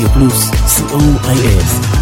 רדיו פלוס, co.il.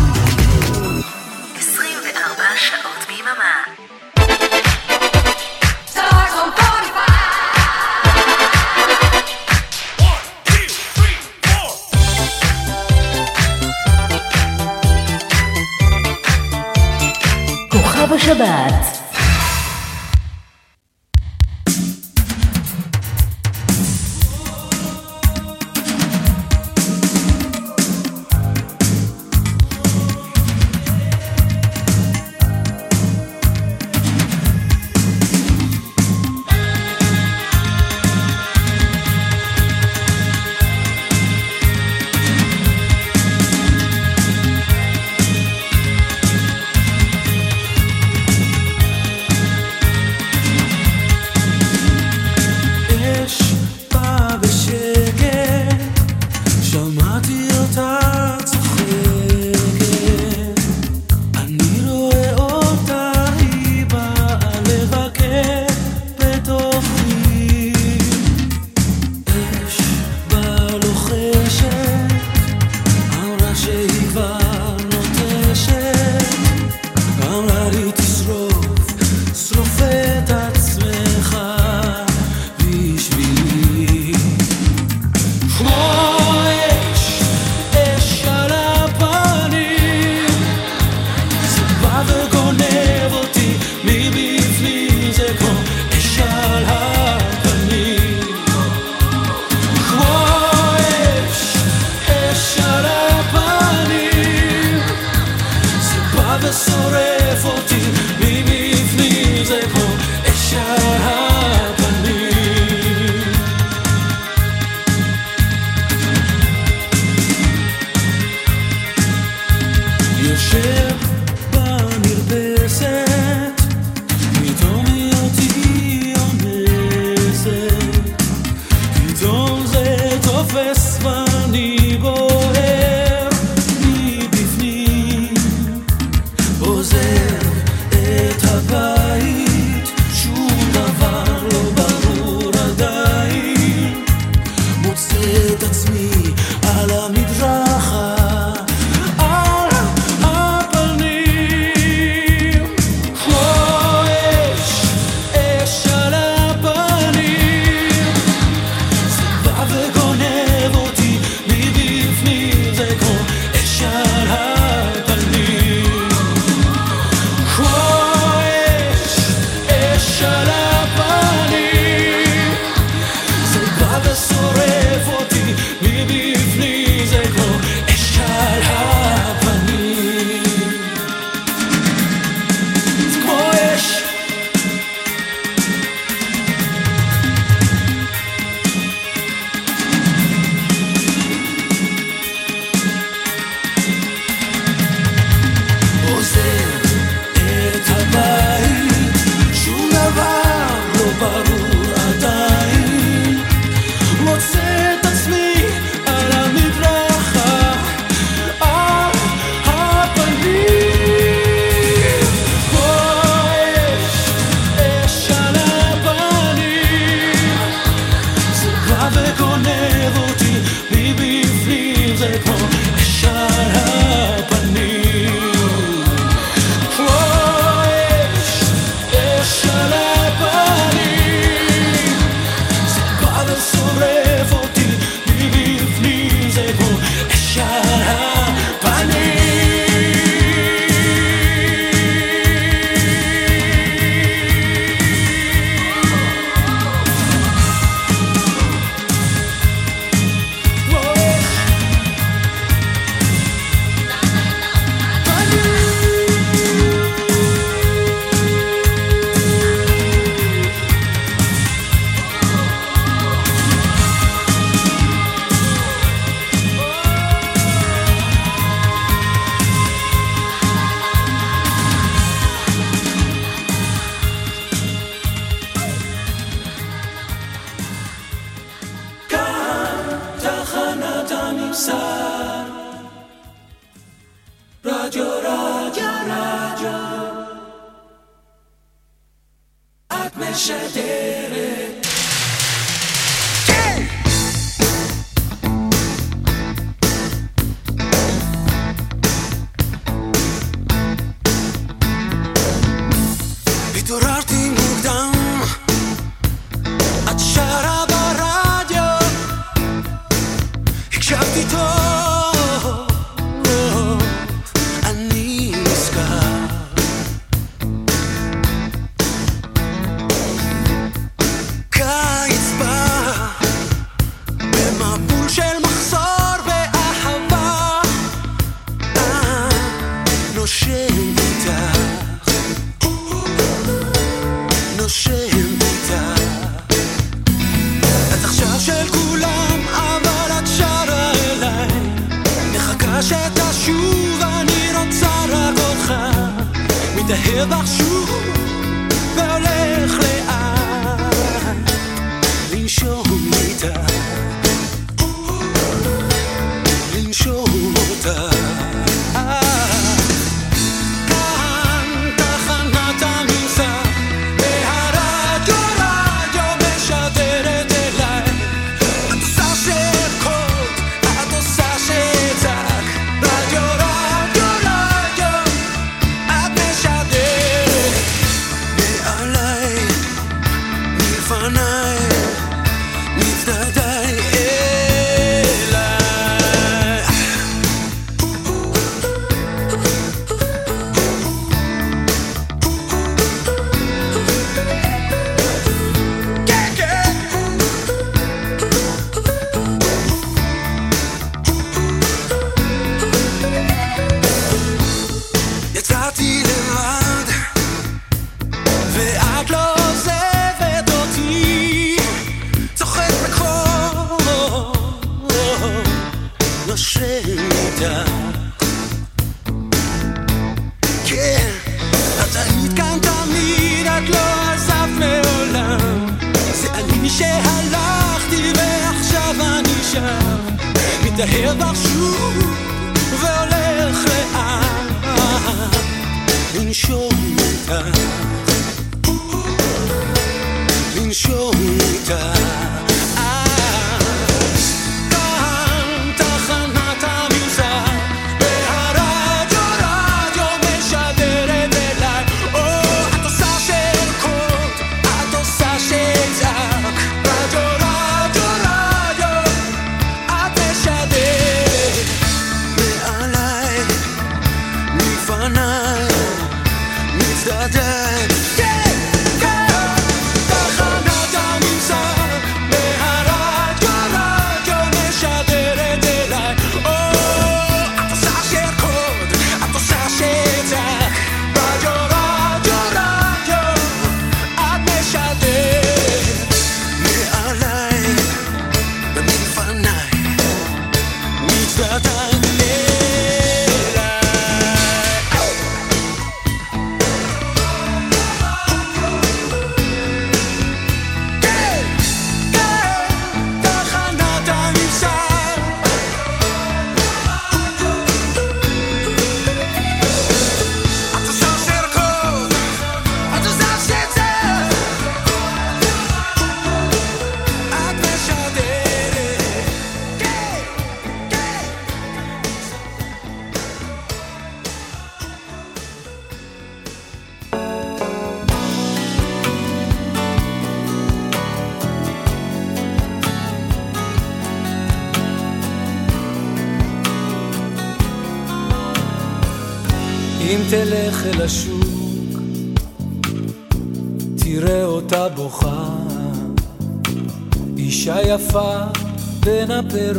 per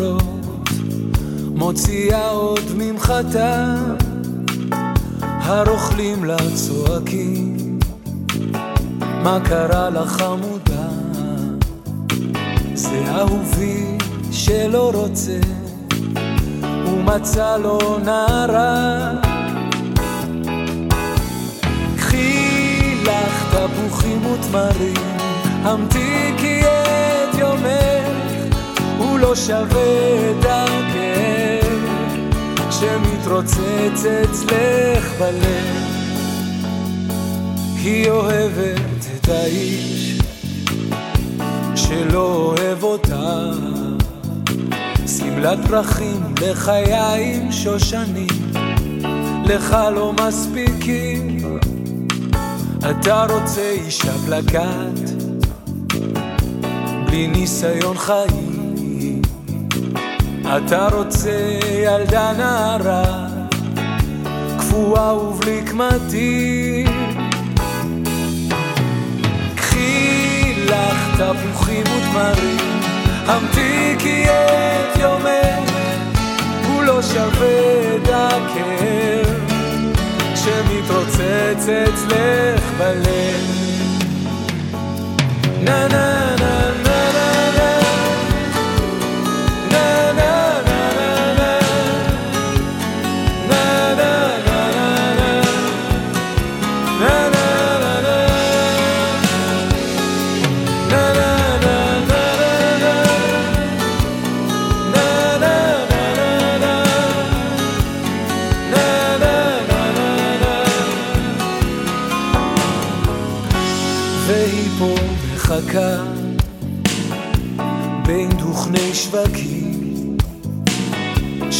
חיי שושנים, לך לא מספיקים. אתה רוצה אישה פלקט, בלי ניסיון חיים. אתה רוצה ילדה נערה, קפואה ובלי קמטים. קחי לך תפוחים ותמרים, המתיקי את יומך. לא שווה את הכאב שמתרוצץ אצלך בלב. נה נה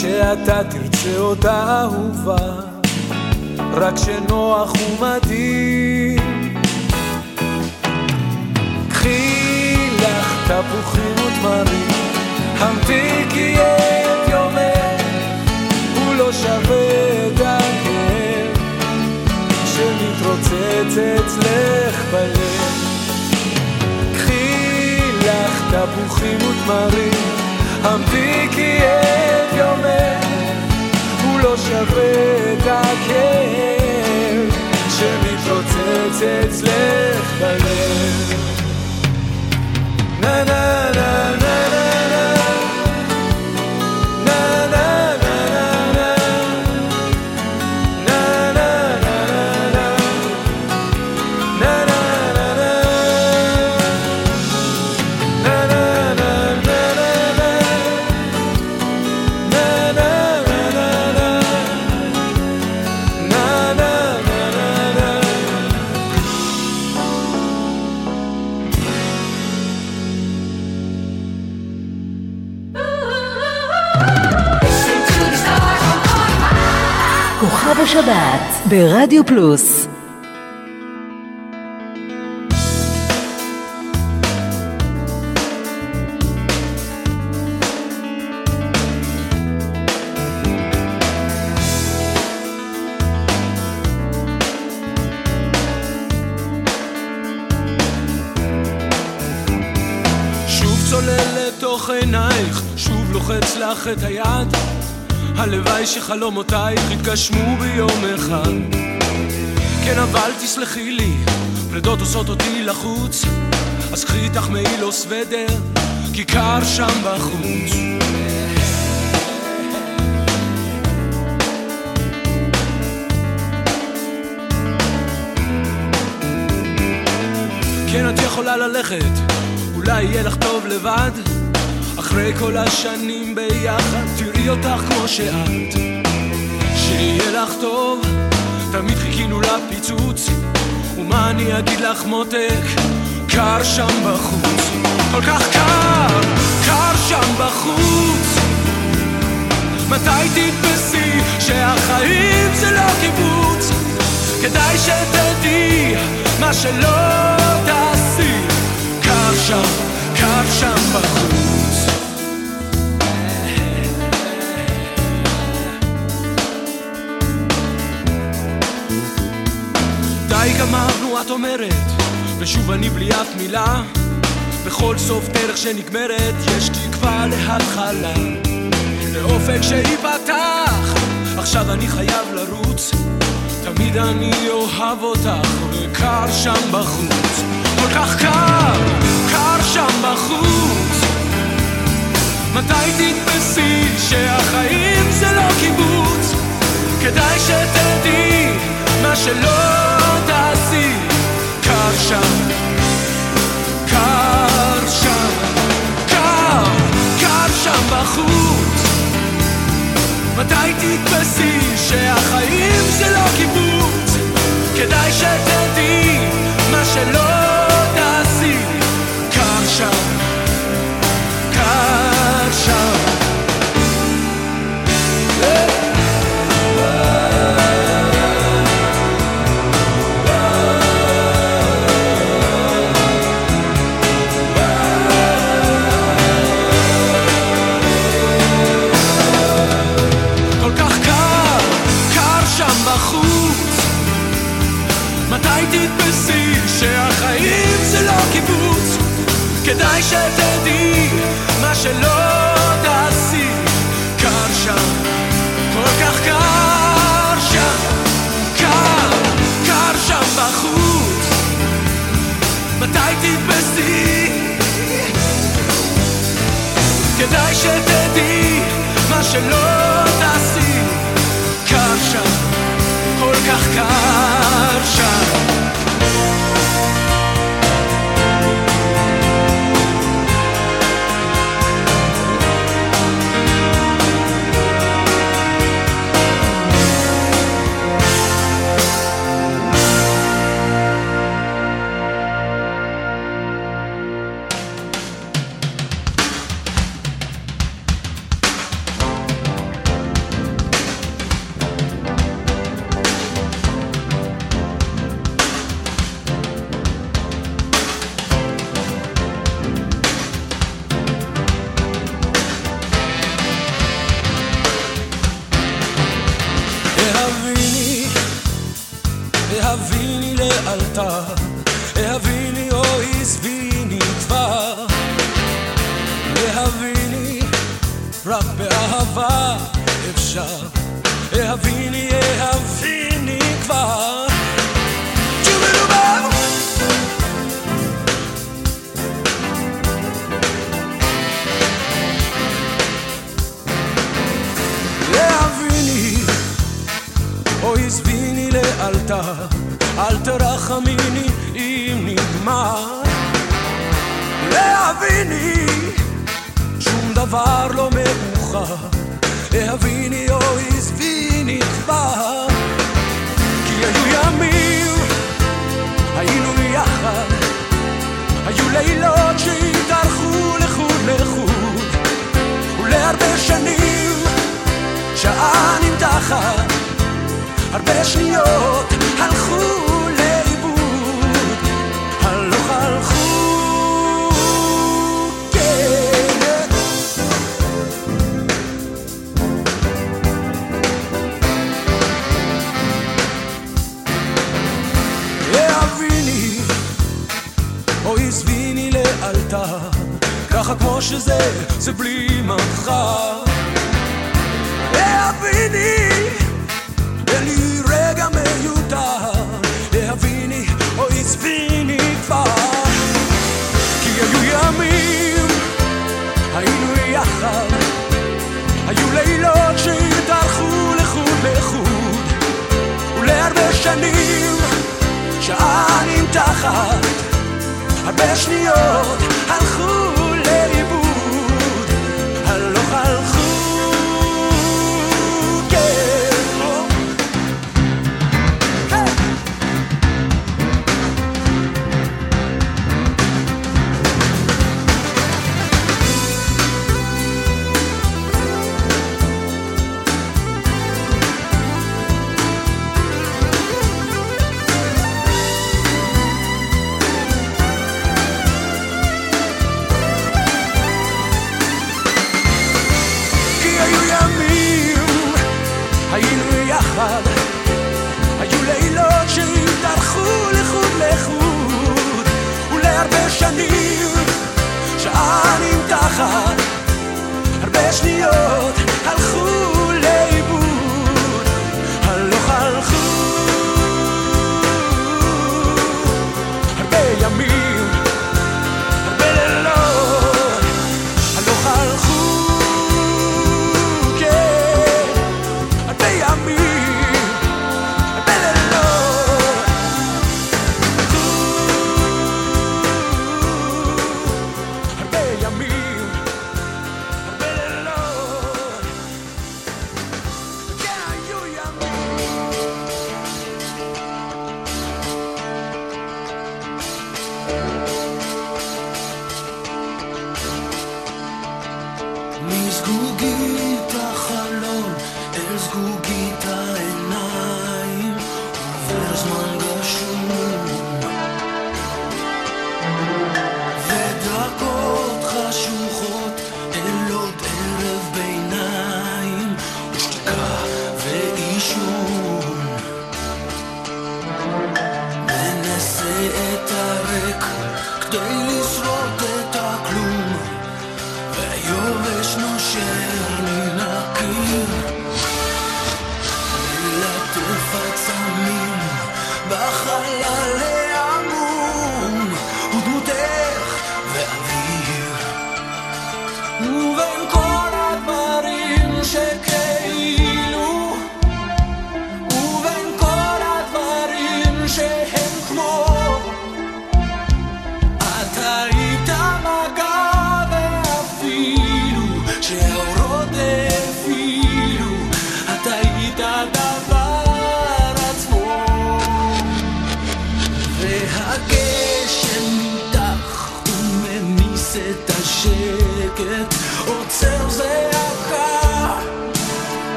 שאתה תרצה אותה אהובה רק שנוח ומדהים. קחי לך תפוחים ותמרים המתיקי את יומך הוא לא שווה את הכאב שמתרוצץ אצלך בלב קחי לך תפוחים ותמרים המתיקי את יומך הוא לא שווה את הכאב שמתרוצץ אצלך בלב. נה נה נה נה נה נה ברדיו פלוס שוב שוב לוחץ לך את היד. שחלומותייך יתגשמו ביום אחד. כן, אבל תסלחי לי, פרדות עושות אותי לחוץ. אז קחי איתך מעיל או סוודר, כי קר שם בחוץ. כן, את יכולה ללכת, אולי יהיה לך טוב לבד. אחרי כל השנים ביחד, תראי אותך כמו שאת. שיהיה לך טוב, תמיד חיכינו לפיצוץ. ומה אני אגיד לך מותק, קר שם בחוץ. כל כך קר, קר שם בחוץ. מתי תתפסי שהחיים זה לא קיבוץ? כדאי שתדעי מה שלא תעשי. קר שם, קר שם בחוץ. די גמרנו, את אומרת, ושוב אני בלי אף מילה. בכל סוף דרך שנגמרת, יש תקווה להתחלה. לאופק שייפתח, עכשיו אני חייב לרוץ. תמיד אני אוהב אותך, וקר שם בחוץ. כל כך קר, קר שם בחוץ. מתי תתפסי שהחיים זה לא קיבוץ? כדאי שתדעי מה שלא תעשי. קר שם, קר שם, קר, קר שם בחוץ. מתי תתפסי שהחיים זה לא קיבוץ? כדאי שתדעי מה שלא תעשי. קר שם, קר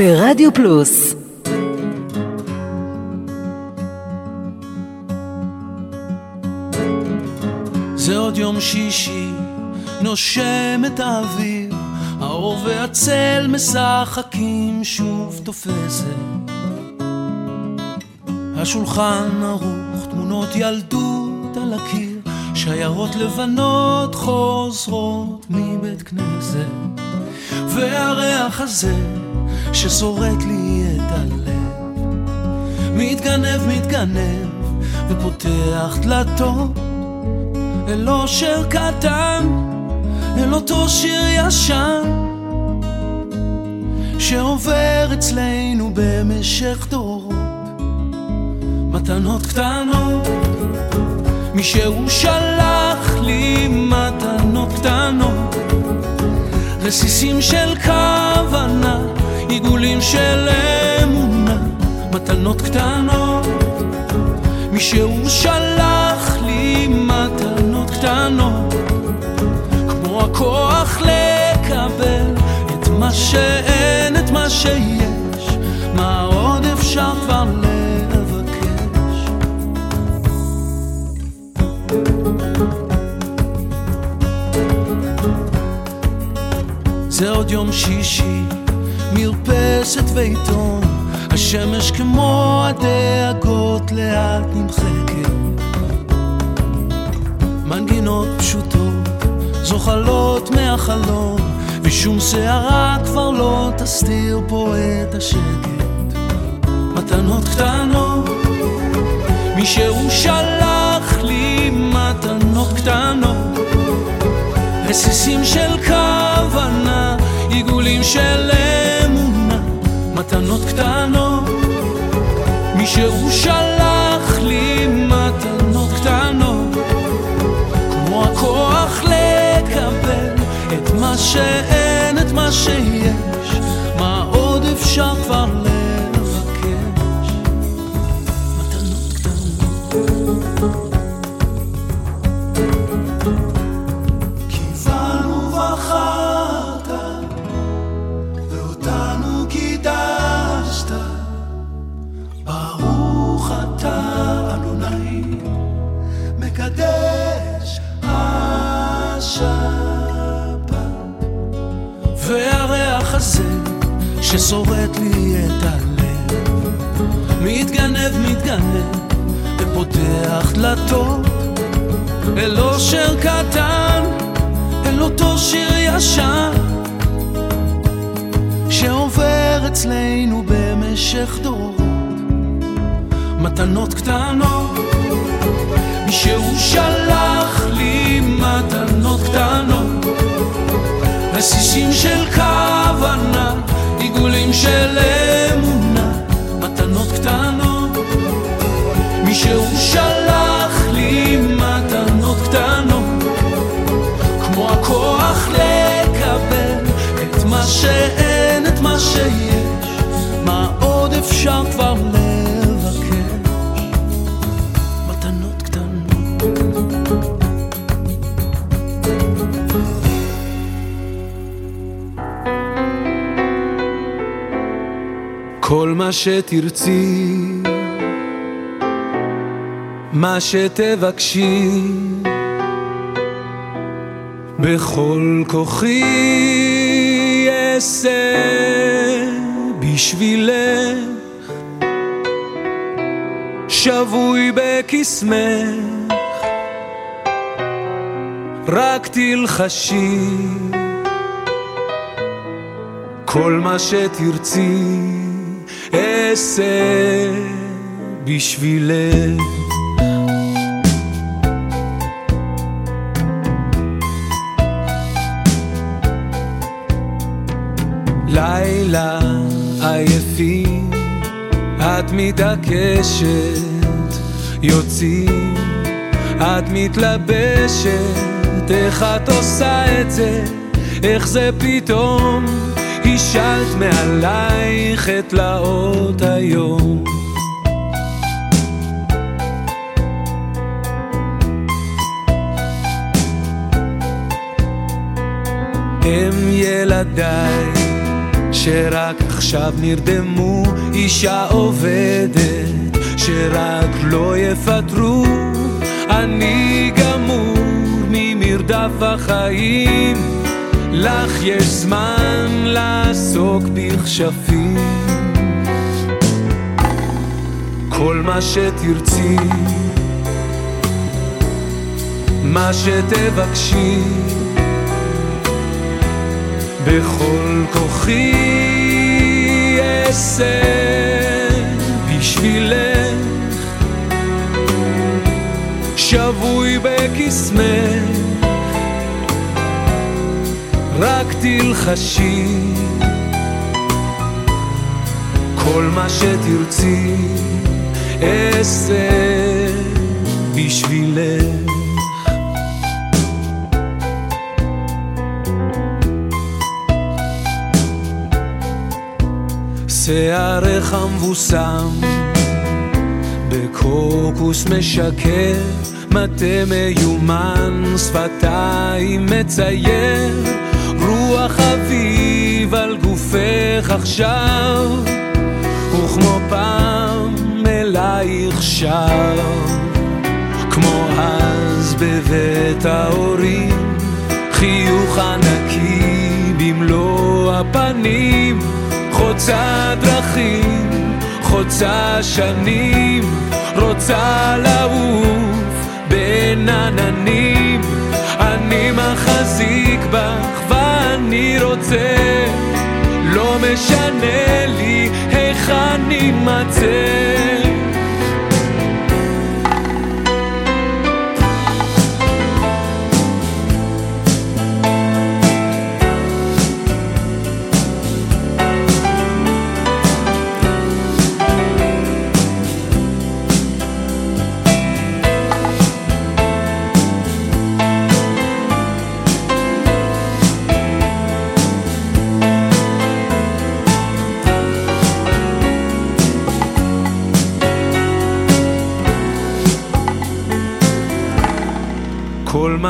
ברדיו פלוס זה עוד יום שישי, נושם את האוויר, האור והצל משחקים שוב תופסת. השולחן ערוך, תמונות ילדות על הקיר, שיירות לבנות חוזרות מבית כנסת. והריח הזה ששורט לי את הלב, מתגנב, מתגנב, ופותח דלתות. אל אושר קטן, אל אותו שיר ישן שעובר אצלנו במשך דורות. מתנות קטנות, מי שהוא שלח לי מתנות קטנות, רסיסים של כוונה, עיגולים של אמונה, מתנות קטנות. מי שהוא שלח לי מתנות קטנות, כמו הכוח לקבל את מה שאין, את מה שיש, מה עוד אפשר כבר לבקש? זה עוד יום שישי, מרפסת ועיתון, השמש כמו הדאגות לאט נמחקת. מנגינות פשוטות, זוחלות מהחלום, ושום שערה כבר לא תסתיר פה את השקט. מתנות קטנות, מי שהוא שלח לי מתנות קטנות. רסיסים של כוונה, עיגולים של אמונה, מתנות קטנות. מי שהוא שלח לי מתנות קטנות, כמו הכוח לקבל את מה שאין, את מה שיש, מה עוד אפשר כבר לבקש? ששורט לי את הלב, מתגנב, מתגנב, ופותח דלתות. אל אושר קטן, אל אותו שיר ישן שעובר אצלנו במשך דורות. מתנות קטנות, שהוא שלח לי מתנות קטנות, רסיסים של כוונה, עיגולים של אמונה, מתנות קטנות. מי שהוא שלח לי מתנות קטנות, כמו הכוח לקבל את מה שאין, את מה שיש, כל מה שתרצי מה שתבקשי בכל כוחי אעשה בשבילך. שבוי בקסמך, רק תלחשי. כל מה שתרצי אעשה בשבילך. לילה עייפים, את מתעקשת, יוצאים, את מתלבשת, איך את עושה את זה, איך זה פתאום, השלת מעלייך את תלאות היום. הם ילדיי שרק עכשיו נרדמו, אישה עובדת שרק לא יפטרו, אני גמור ממרדף החיים, לך יש זמן לעסוק בכשפים. כל מה שתרצי, מה שתבקשי. בכל כוחי אעשה בשבילך. שבוי בקסמך רק תלחשי. כל מה שתרצי אעשה בשבילך. שערך המבוסם בקוקוס משקר, מטה מיומן, שפתיים מצייר, רוח אביב על גופך עכשיו, וכמו פעם אלייך שב, כמו אז בבית ההורים, חיוך ענקי במלוא הפנים. חוצה דרכים, חוצה שנים, רוצה לעוף בין עננים. אני מחזיק בך ואני רוצה, לא משנה לי איך אני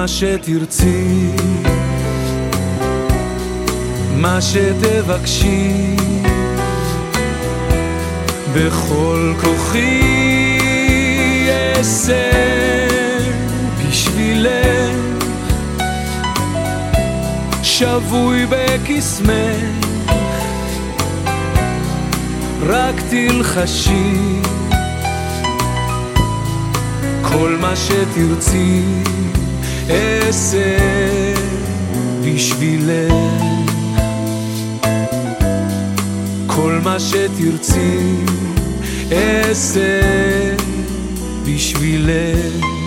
מה שתרצי, מה שתבקשי, בכל כוחי אעשה בשבילך, שבוי בקסמך, רק תלחשי. כל מה שתרצי אעשה בשבילך. כל מה שתרצי אעשה בשבילך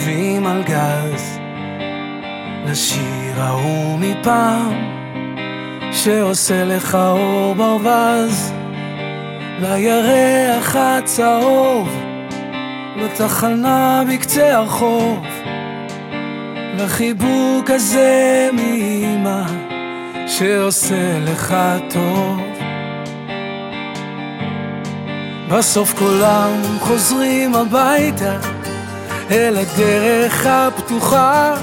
יושבים על גז, לשיר ההוא מפעם, שעושה לך אור ברווז, לירח הצהוב, לתחנה בקצה הרחוב, לחיבוק הזה מאמא, שעושה לך טוב. בסוף כולם חוזרים הביתה אל הדרך הפתוחה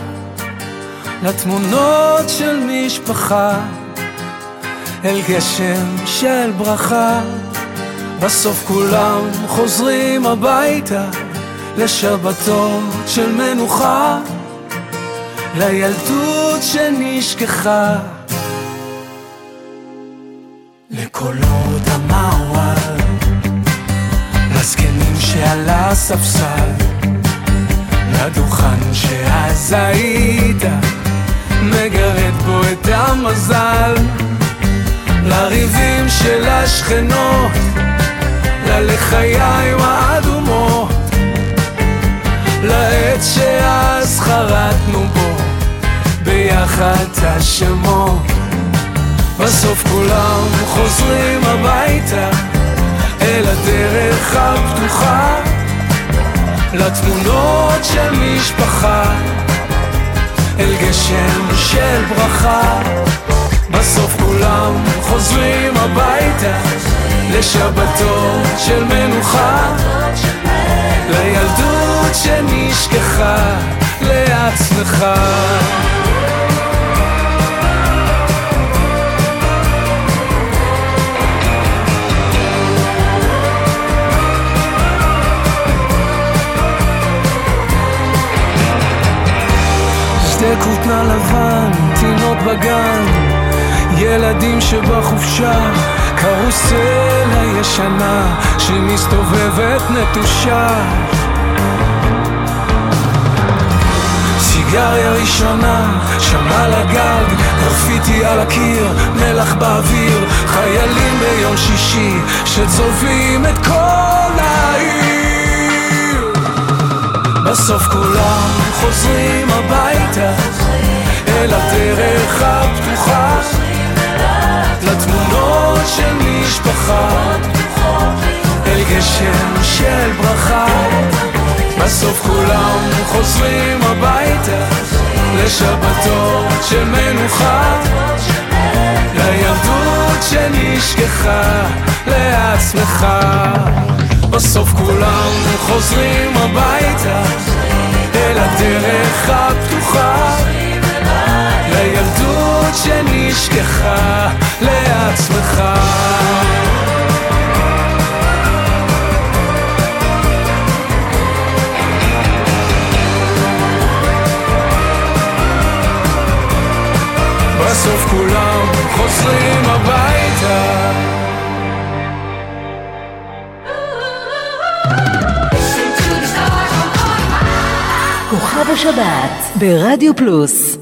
לתמונות של משפחה, אל גשם של ברכה. בסוף כולם חוזרים הביתה לשבתות של מנוחה, לילדות שנשכחה. לקולות המערב, לזקנים שעל הספסל, לדוכן שאז היית, מגרד בו את המזל, לריבים של השכנות, ללחיים האדומות, לעץ שאז חרטנו בו, ביחד השמות. בסוף כולם חוזרים הביתה אל הדרך הפתוחה לתמונות של משפחה אל גשם של ברכה. בסוף כולם חוזרים הביתה לשבתות של מנוחה. לילדות שנשכחה לעצמך שתי כותנה לבן, תינוק בגן, ילדים שבחופשה, קרוסלה ישנה שמסתובבת נטושה. סיגריה ראשונה, שם על הגג, גרפיטי על הקיר, מלח באוויר, חיילים ביום שישי שצובעים את כל העיר. בסוף כולם חוזרים הביתה אל הדרך הפתוחה. לתמונות של משפחה. אל גשם של ברכה. בסוף כולם חוזרים הביתה. לשבתות של מנוחה. לילדות שנשכחה לעצמך. בסוף כולם חוזרים הביתה. אל הדרך הפתוחה לילדות שנשכחה לעצמך. בסוף כולם חוזרים הביתה. כוכב השבת ברדיו פלוס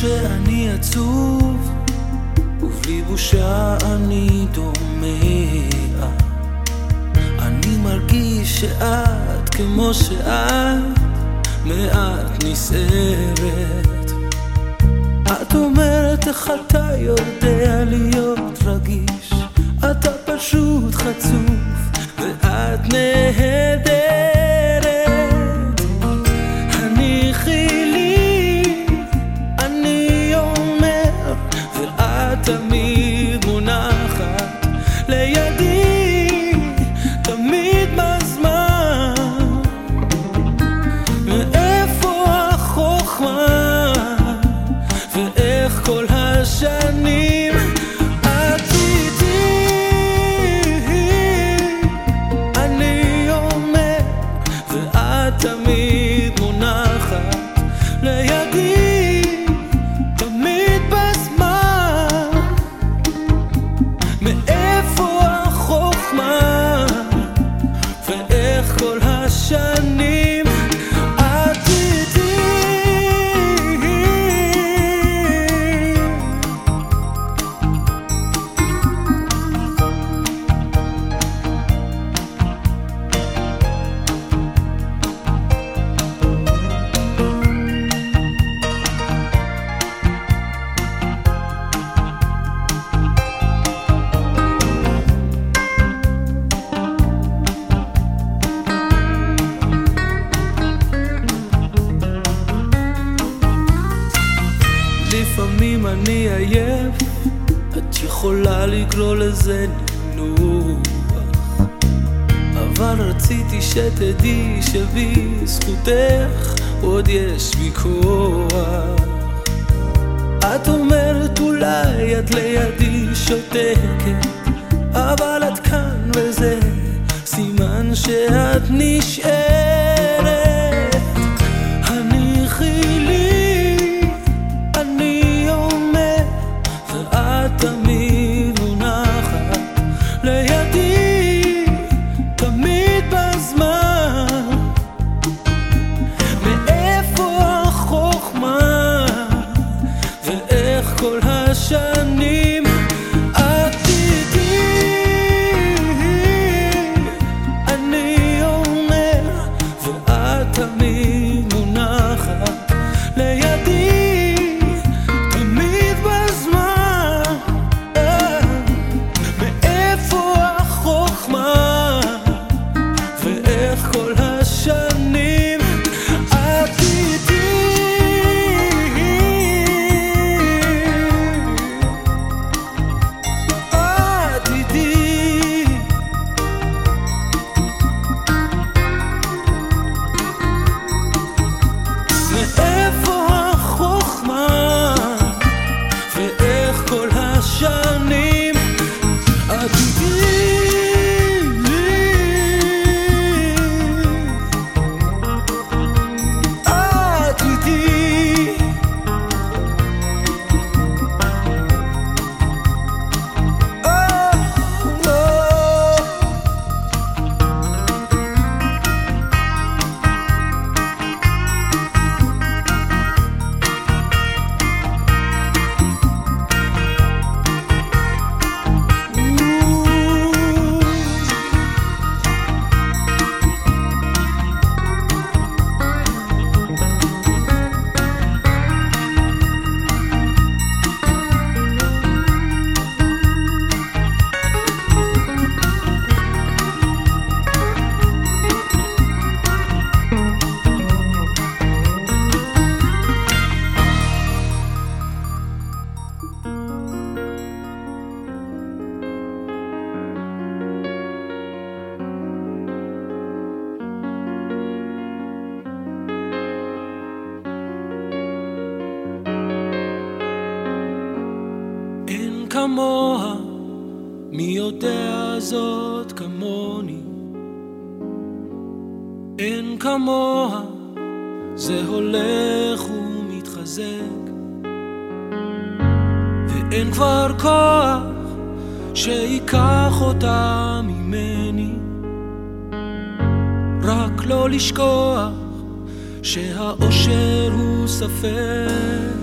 שאני עצוב, ובלי בושה אני דומע. אני מרגיש שאת כמו שאת, מעט נסערת. את אומרת איך אתה יודע להיות רגיש, אתה פשוט חצוף, ואת נהדרת. לשכוח שהאושר הוא ספק.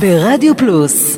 ברדיו פלוס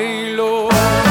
Lord.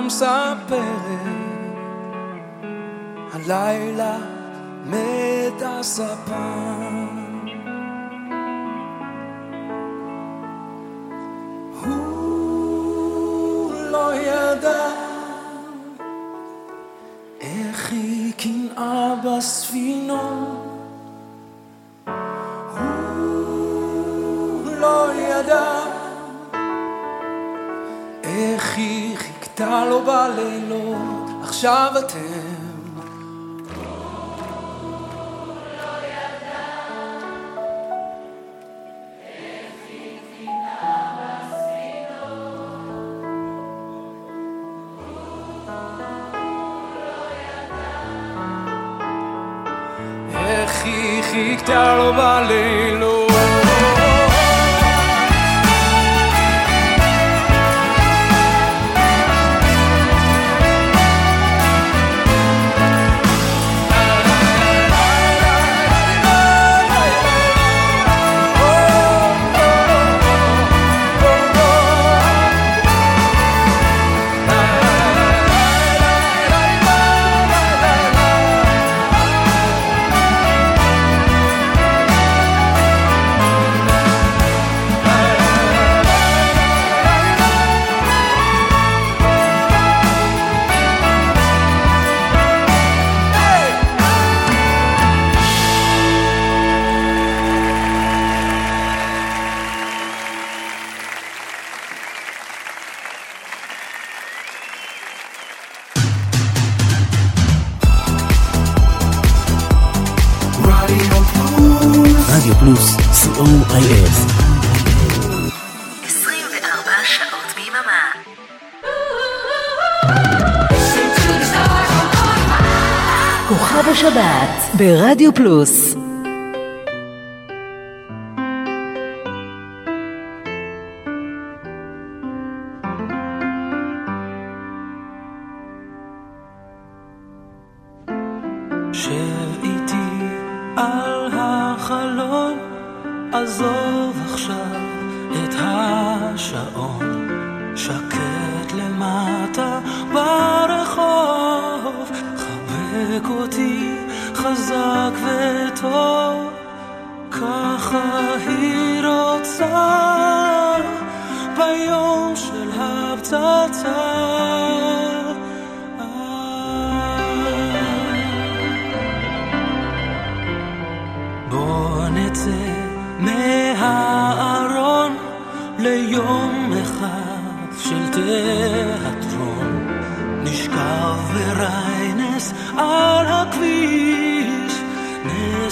מספרת, הלילה מת הספן. הוא לא ידע איך היא קנאה בספינות. הוא לא ידע אתה לא בלילות, עכשיו אתם Plus.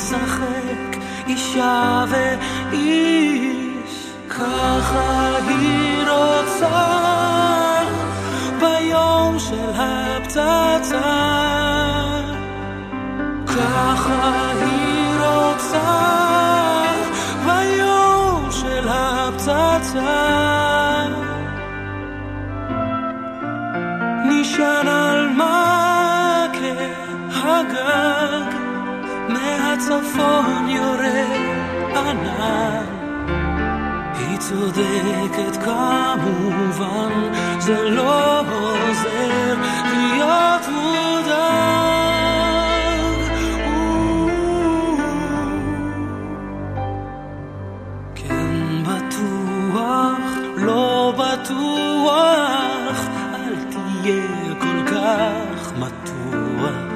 לשחק אישה ואיש. ככה היא רוצה ביום של הפצצה. ככה היא רוצה ביום של הפצצה. נשאר צפון יורד ענן. היא צודקת כמובן, זה לא עוזר להיות מודאג. כן בטוח, לא בטוח, אל תהיה כל כך מתוח.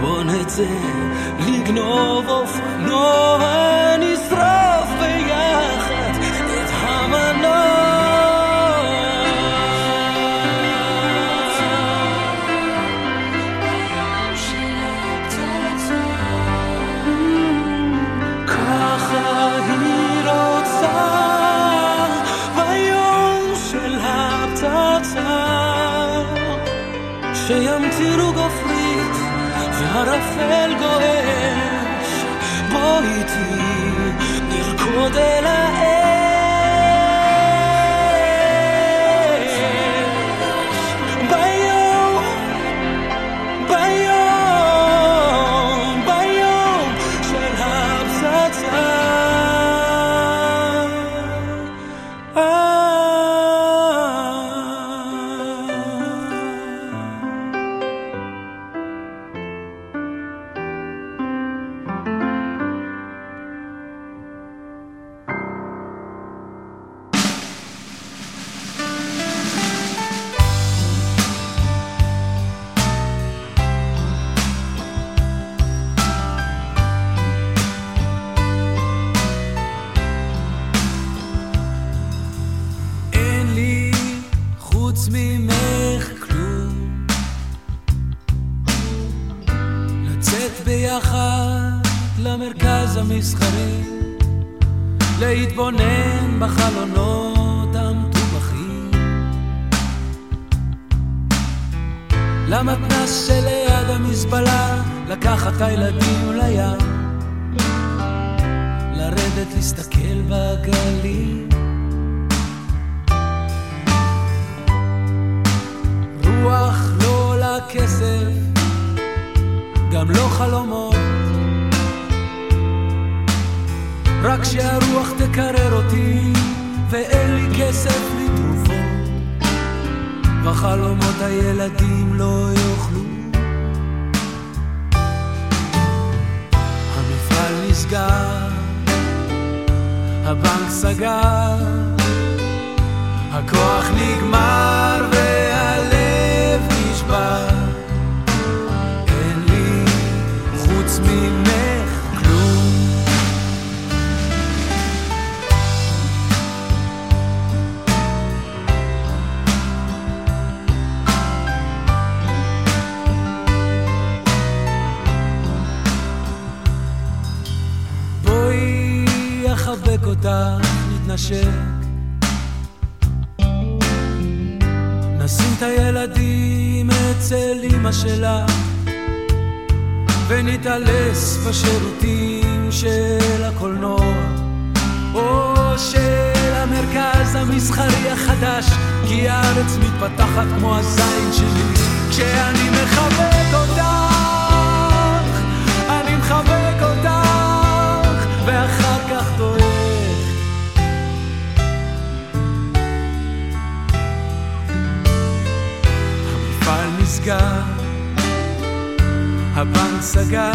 בוא נצא no no. de la מתנשק נשים את הילדים אצל אמא שלה ונתעלס בשירותים של הקולנוע או של המרכז המסחרי החדש כי הארץ מתפתחת כמו הזין שלי. כשאני מחבר נסגר, הבנק סגר,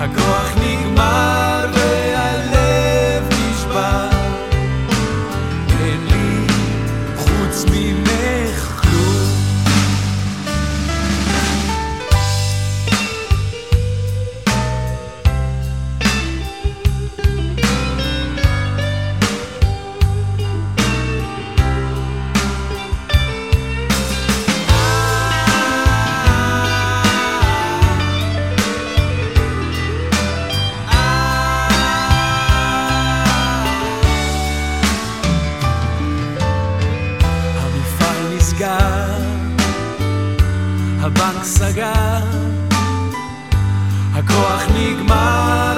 הכוח נגמר. סגר, הכוח נגמר.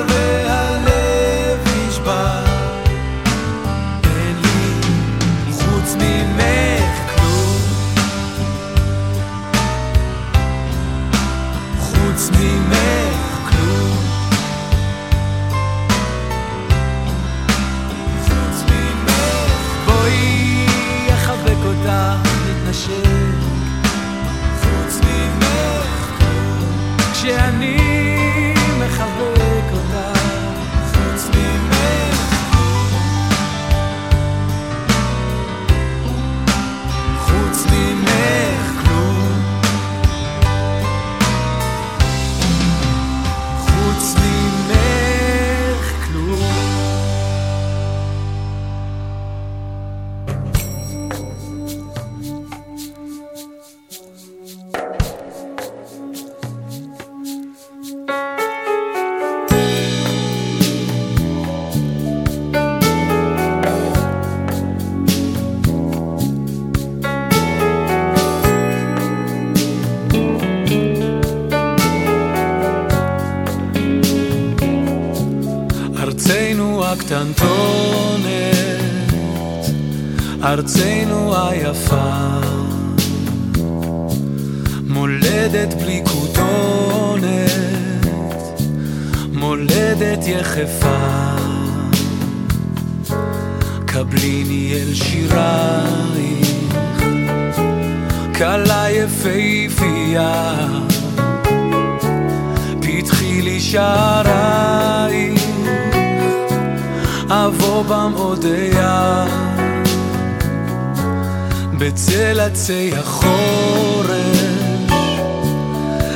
עצי החורש,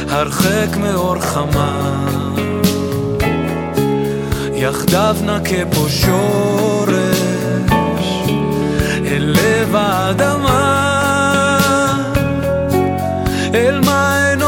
הרחק מאור חמה. יחדיו נכה פה שורש, אל לב האדמה, אל מה אינו...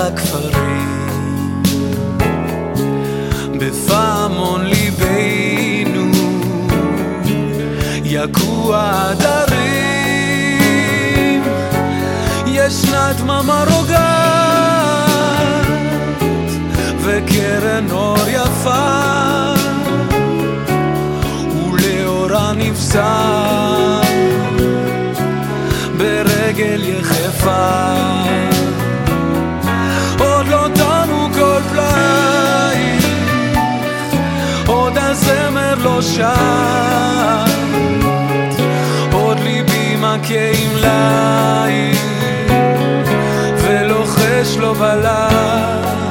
הכפרים. בפעמון ליבנו יכו העדרים. ישנה דממה רוגעת וקרן אור יפה. ולאורה נפסע ברגל יחפה. הזמר לא שט. עוד ליבי מכה עם ליל ולוחש לו בליל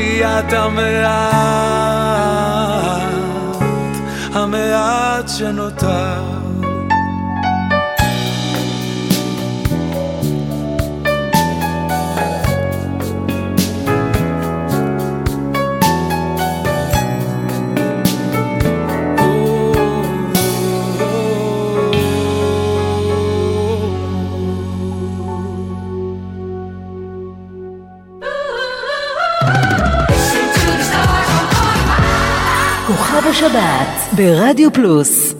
את לי את המעט המעט שנותר השבת ברדיו פלוס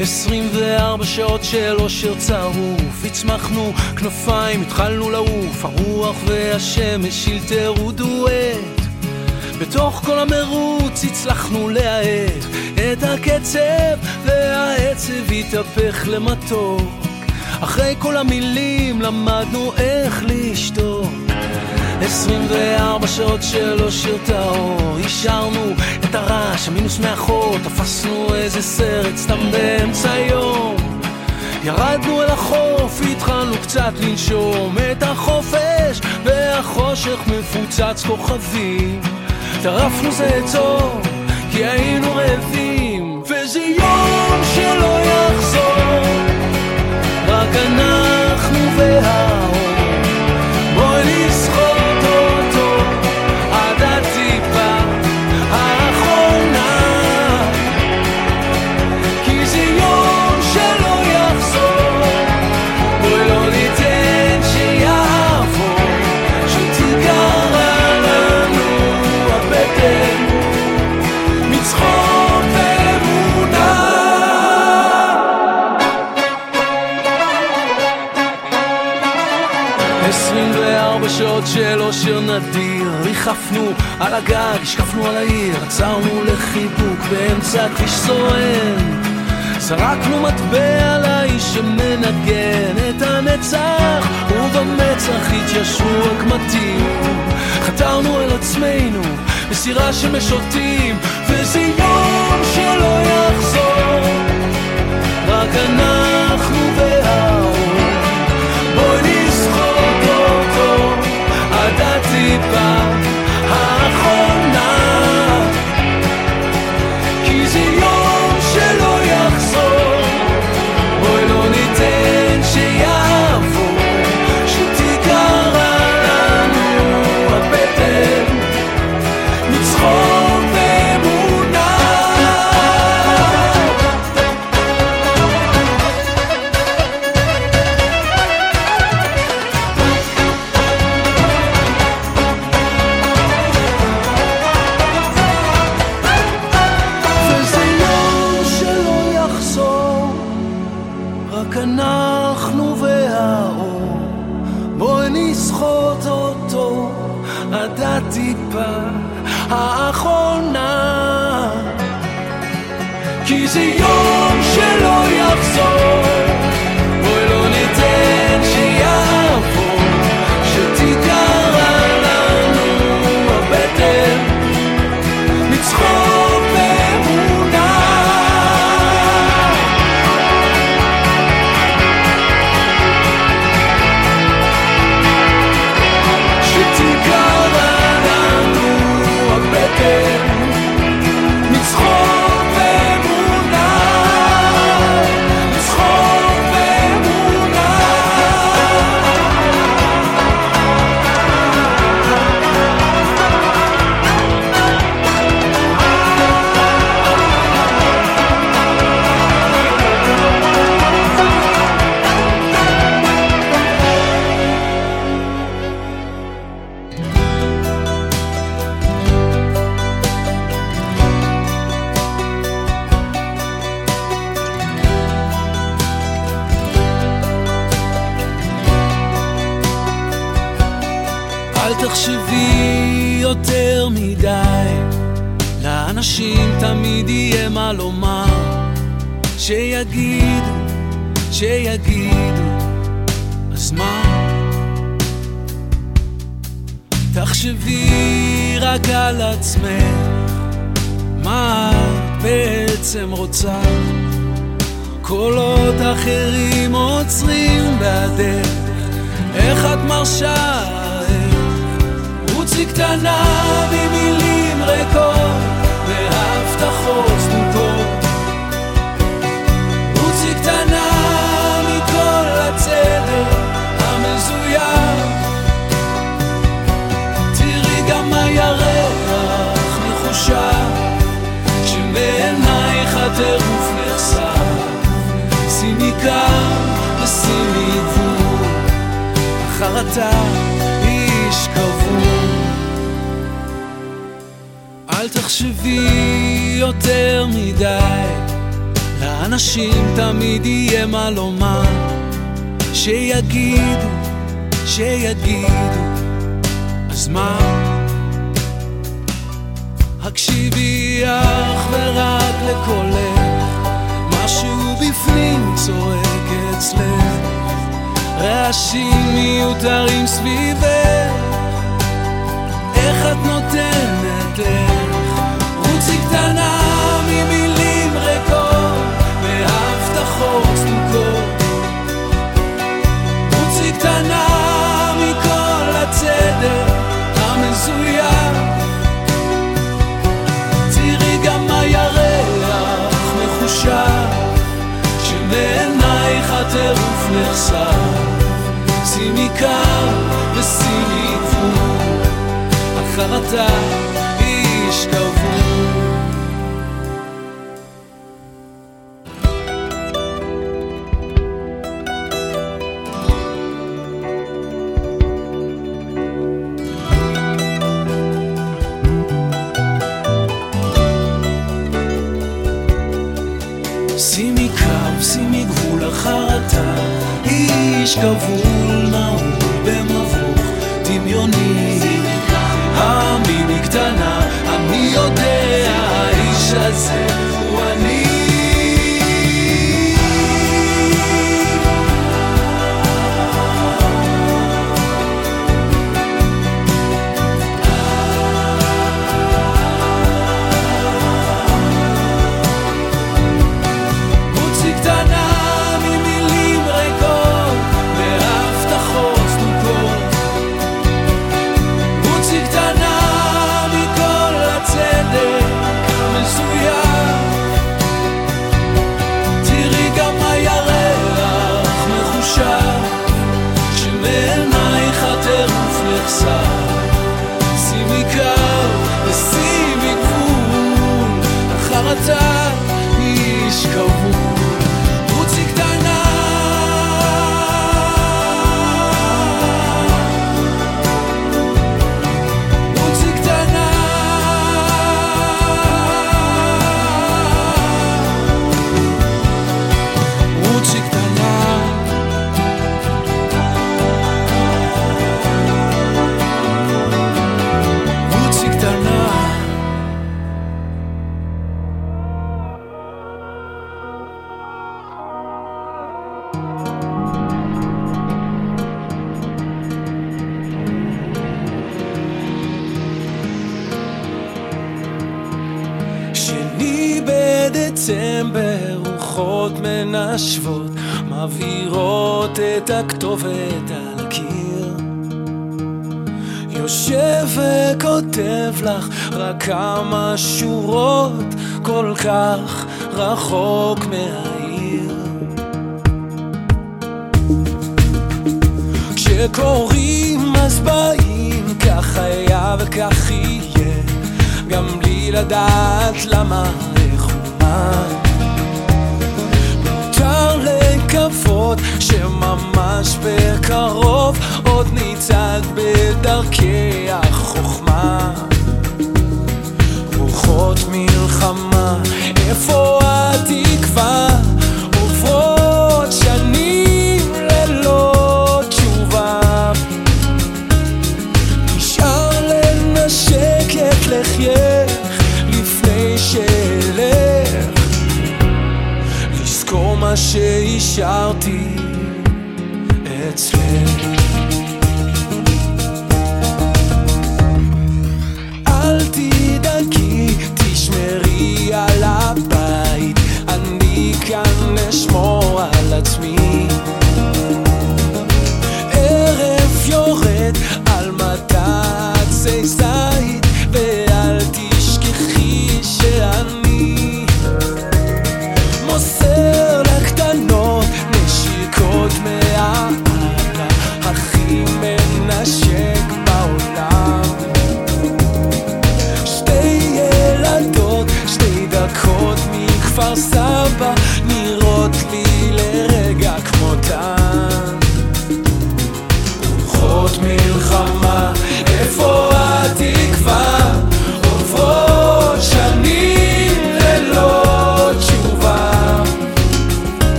24 שעות של אושר צרוף, הצמחנו כנפיים, התחלנו לעוף, הרוח והשמש שילטרו דואט. בתוך כל המרוץ הצלחנו להאט את הקצב, והעצב התהפך למתוק. אחרי כל המילים למדנו איך לשתוק. 24 שעות של אושר טהור, השארנו את הרעש, המינוס מאחור, תפסנו איזה סרט סתם באמצע היום. ירדנו אל החוף, התחלנו קצת לנשום את החופש, והחושך מפוצץ כוכבים. טרפנו זה זו, כי היינו ריחפנו על הגג, השקפנו על העיר, עצרנו לחיבוק באמצע כביש סואן. זרקנו מטבע לאיש שמנגן את הנצח, ובמצח התיישבו הקמטים. חתרנו אל עצמנו בסירה של משוטים, וזה יום שלא יחזור, רק אנחנו והאור. בואי נסחוט אותו עד הטיפה תחשבי יותר מדי, לאנשים תמיד יהיה מה לומר, שיגידו, שיגידו, אז מה? הקשיבי אך ורק לקולך, משהו בפנים צועק אצלך, רעשים מיותרים סביבך, איך את נותנת לך? קטנה ממילים ריקות והבטחות סדוקות. רוצי קטנה מכל הצדק המזויף. תראי גם הירח מחושב, שמעינייך הטירוף נחשף. שימי קו ושימי גבול, החרטה 够富。מנשבות מבהירות את הכתובת על הקיר. יושב וכותב לך רק כמה שורות כל כך רחוק מהעיר. כשקוראים אז באים כך היה וכך יהיה. גם בלי לדעת למה איך ומה לקוות שממש בקרוב עוד נצעד בדרכי החוכמה רוחות מלחמה, איפה התקווה? אצלך. אל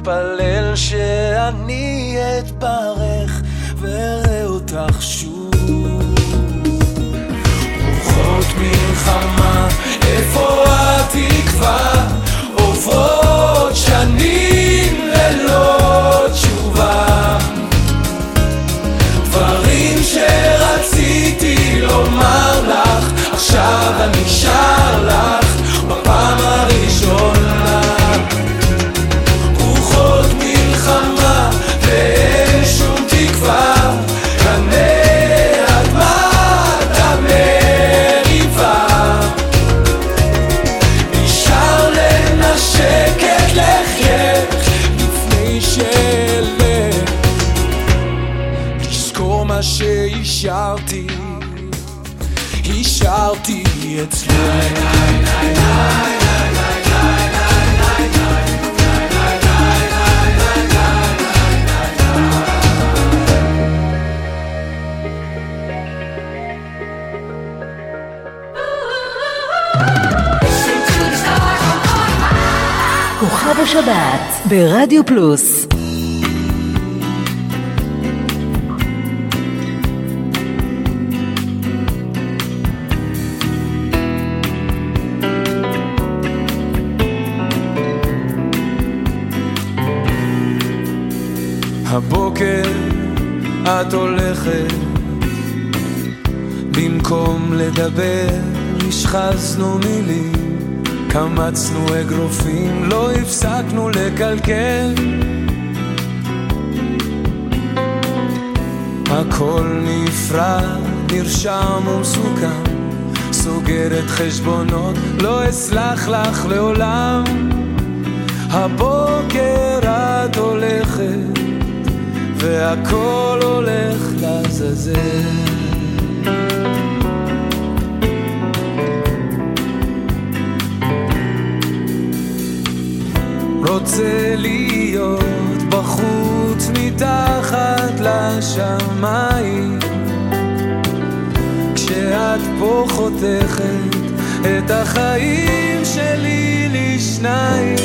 מתפלל שאני אתברך ואראה אותך שוב. רוחות מלחמה, איפה התקווה? עוברות שנים ללא תשובה. דברים שרציתי לומר לך עכשיו אני שר לך ברדיו פלוס. הבוקר את הולכת במקום לדבר השחזנו מילים קמצנו אגרופים לא הפסקנו לקלקל. הכל נפרד, נרשם ומסוכם. סוגרת חשבונות, לא אסלח לך לעולם. הבוקר את הולכת והכל הולך לעזאזל רוצה להיות בחוץ מתחת לשמיים. כשאת פה חותכת את החיים שלי לשניים.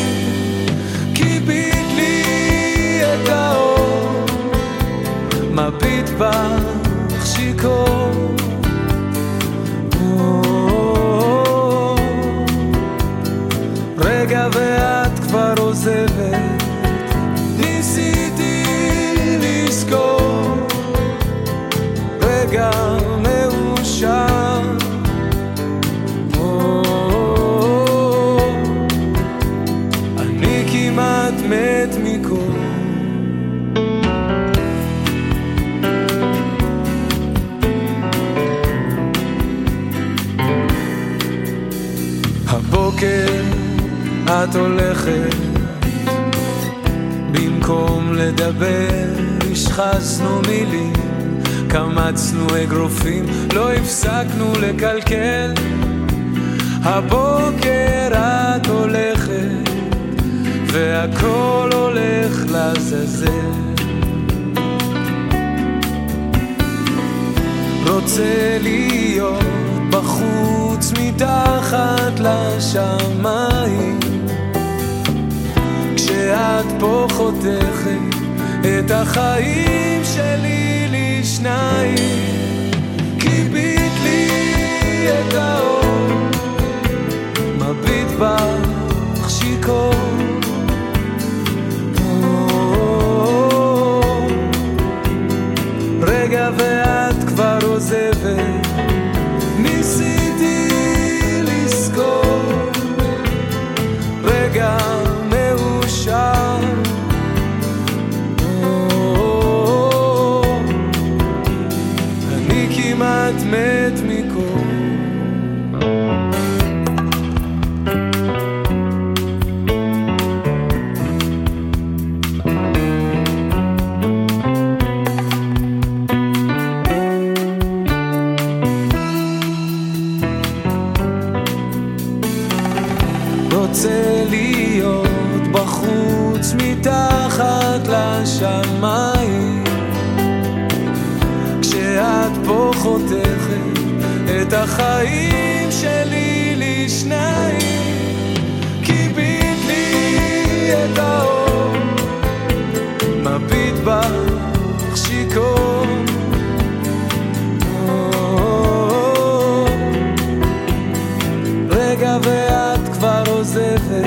כיבית לי את האור מביט בך שיכור. רגע כבר עוזבת ניסיתי לזכור רגע מאושר. אני כמעט מת מקור הבוקר את הולכת במקום לדבר, השחזנו מילים, קמצנו אגרופים, לא הפסקנו לקלקל. הבוקר את הולכת, והכל הולך לעזאזל. רוצה להיות בחוץ מתחת לשמיים כשאת פה חותכת את החיים שלי לשניים. כיבית לי את האור מביט בך שיכור. רגע ואת כבר לך שיכור. רגע ואת כבר עוזבת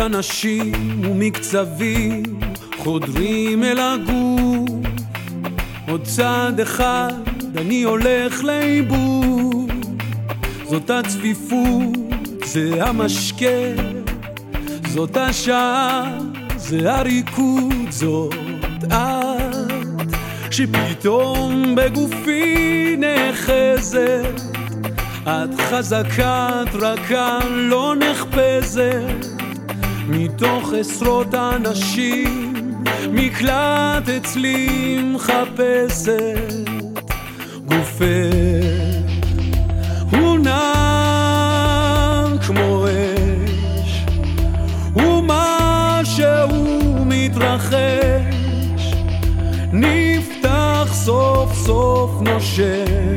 אנשים ומקצבים חודרים אל הגוף. עוד צעד אחד אני הולך לאיבוד. זאת הצפיפות, זה המשקה. זאת השעה, זה הריקוד, זאת את שפתאום בגופי נאחזת את חזקה, את רכה, לא נחפזת מתוך עשרות אנשים מקלט אצלי מחפשת גופך. הוא נע כמו אש ומה מתרחש. נפתח סוף סוף נושם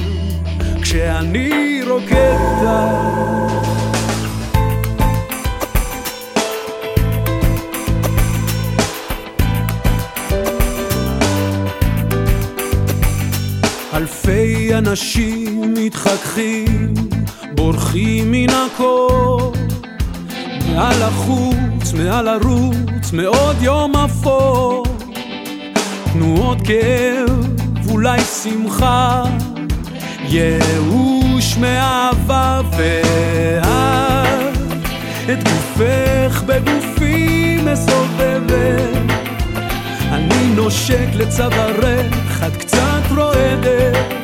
כשאני רוקד אנשים מתחככים, בורחים מן הקור. מעל החוץ, מעל ערוץ, מעוד יום אפור. תנועות כאב, אולי שמחה, ייאוש מאהבה ואת את גופך בגופי מסובבת אני נושק לצווארך, את קצת רועדת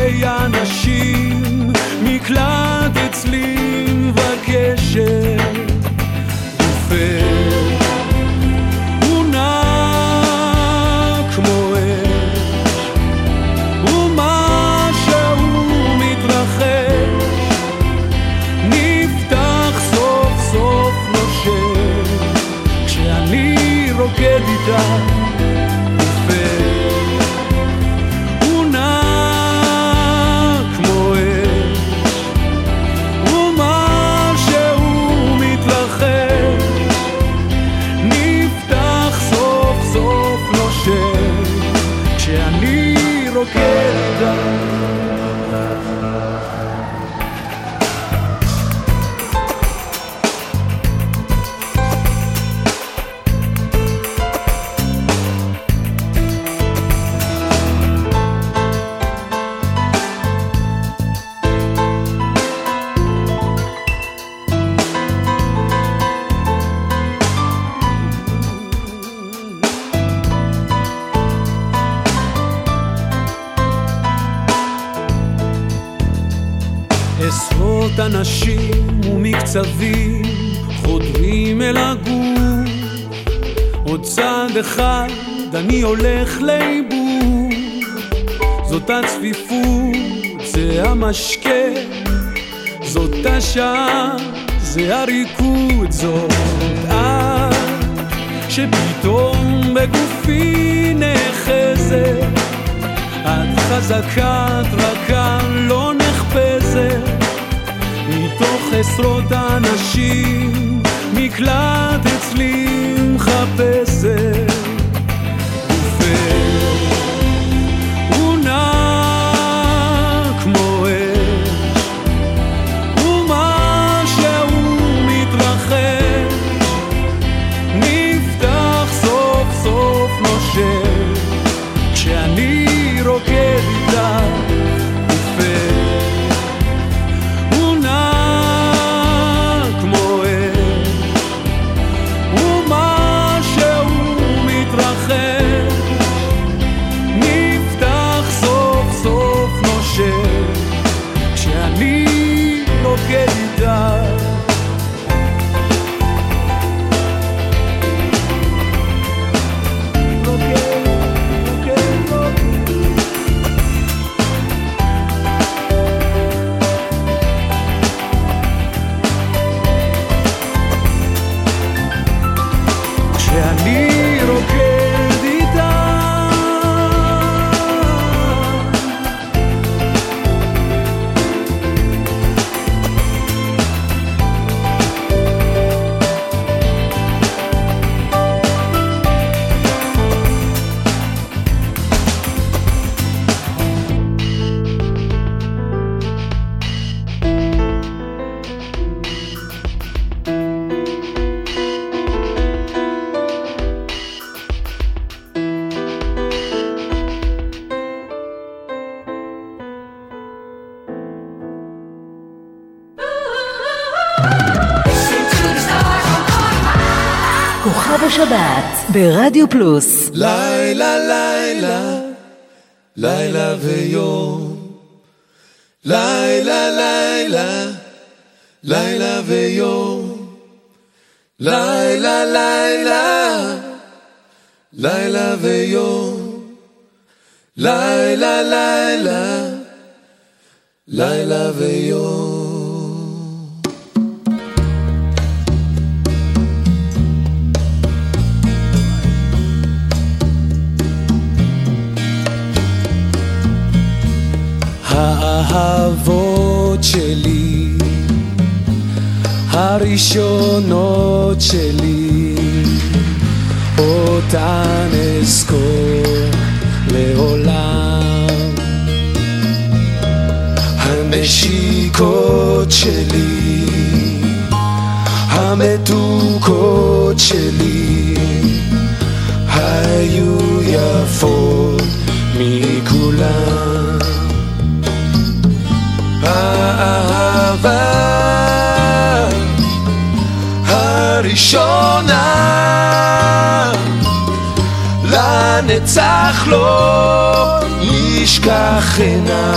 אלפי אנשים מקלט אצלי מבקשת גופך הוא ומקצבים חודרים אל הגוף עוד צעד אחד אני הולך לאיבוד. זאת הצפיפות, זה המשקה. זאת השעה, זה הריקוד. זאת את שפתאום בגופי נאחזת את חזקה, את רכה, לא נחפזת עשרות אנשים מקלט אצלי מחפשת ברדיו פלוס לילה לילה, לילה ויום. האהבות שלי, הראשונות שלי, אותן אזכור לעולם. הנשיקות שלי, המתוקות שלי, היו יפות מכולם. הראשונה לנצח לא ישכחנה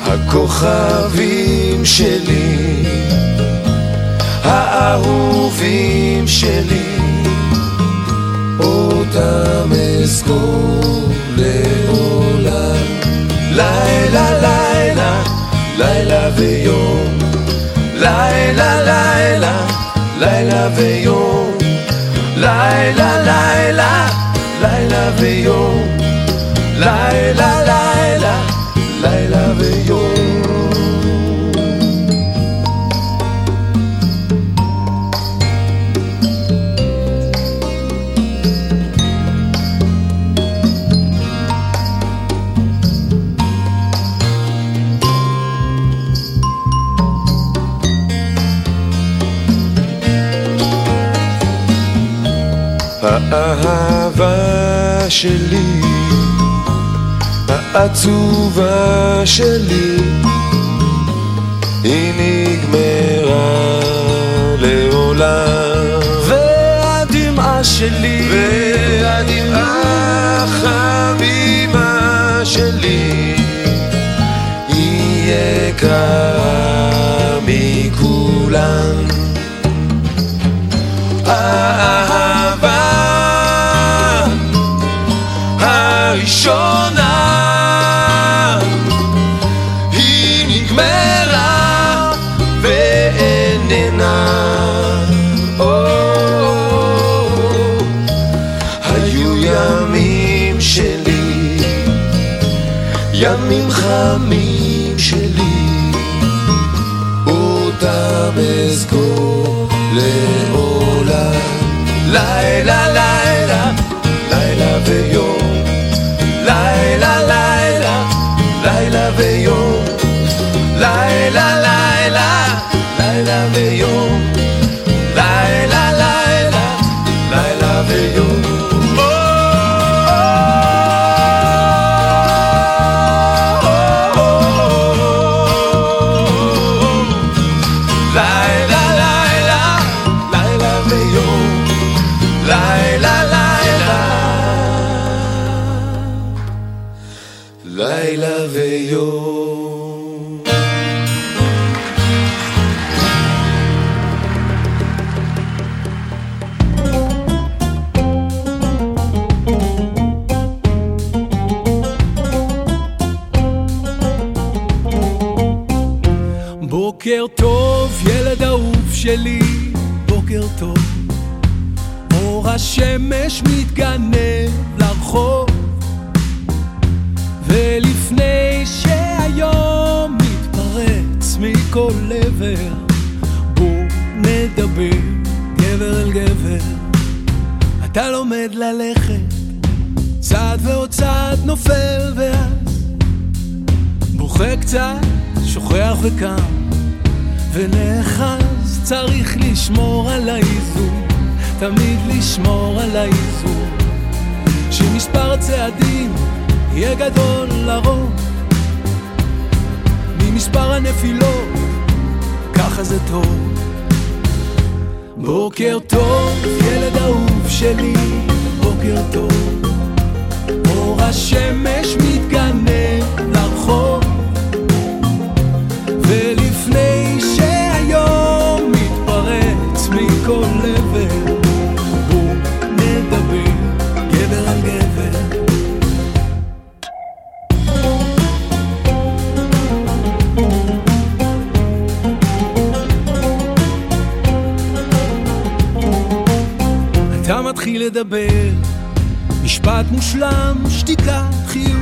הכוכבים שלי האהובים שלי אותם אזכור לעולם. לילה לילה, לילה ויום. לילה לילה, לילה ויום. לילה לילה, לילה ויום. לילה לילה, לילה ויום. האהבה שלי, העצובה שלי, היא נגמרה לעולם. והדמעה שלי, והדמעה החביבה שלי, היא יקרה מכולם. האהבה הראשונה. היא נגמרה ואיננה. או, היו ימים שלי ימים חמים השמש מתגנב לרחוב, ולפני שהיום מתפרץ מכל עבר, בוא נדבר גבר אל גבר. אתה לומד ללכת, צעד ועוד צעד נופל ואז בוכה קצת, שוכח וקם, ונאחז, צריך לשמור על האיזון, תמיד לשמור על האיזון. שמספר הצעדים יהיה גדול לרוב, ממספר הנפילות, ככה זה טוב. בוקר טוב, ילד אהוב שלי, בוקר טוב. אור השמש מתגנב לרחוב, לדבר, משפט מושלם, שתיקה, חיוך.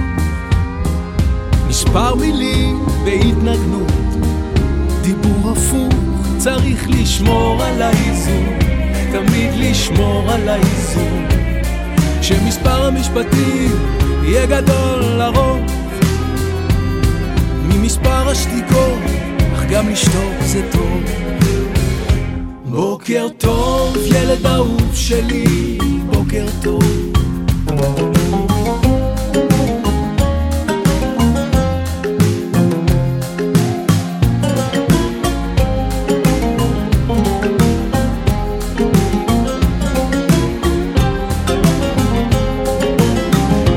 מספר מילים בהתנגנות, דיבור הפוך, צריך לשמור על האיזון, תמיד לשמור על האיזון. שמספר המשפטים יהיה גדול לרוב, ממספר השתיקות, אך גם לשתוק זה טוב. בוקר טוב, ילד אהוב שלי, בוקר טוב.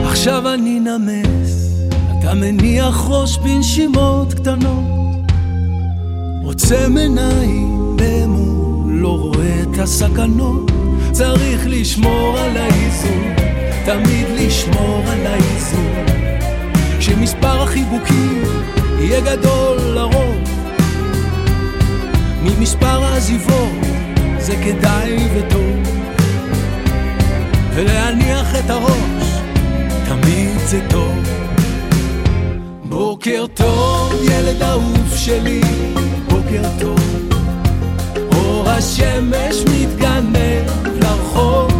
עכשיו אני נמס, אתה מניח ראש בנשימות קטנות, עוצם עיניים הסכנות, צריך לשמור על האיזון, תמיד לשמור על האיזון, שמספר החיבוקים יהיה גדול לרוב, ממספר העזיבות זה כדאי וטוב, ולהניח את הראש תמיד זה טוב. בוקר טוב, ילד אהוב שלי, בוקר טוב. אור השמש מתגנב לרחוב,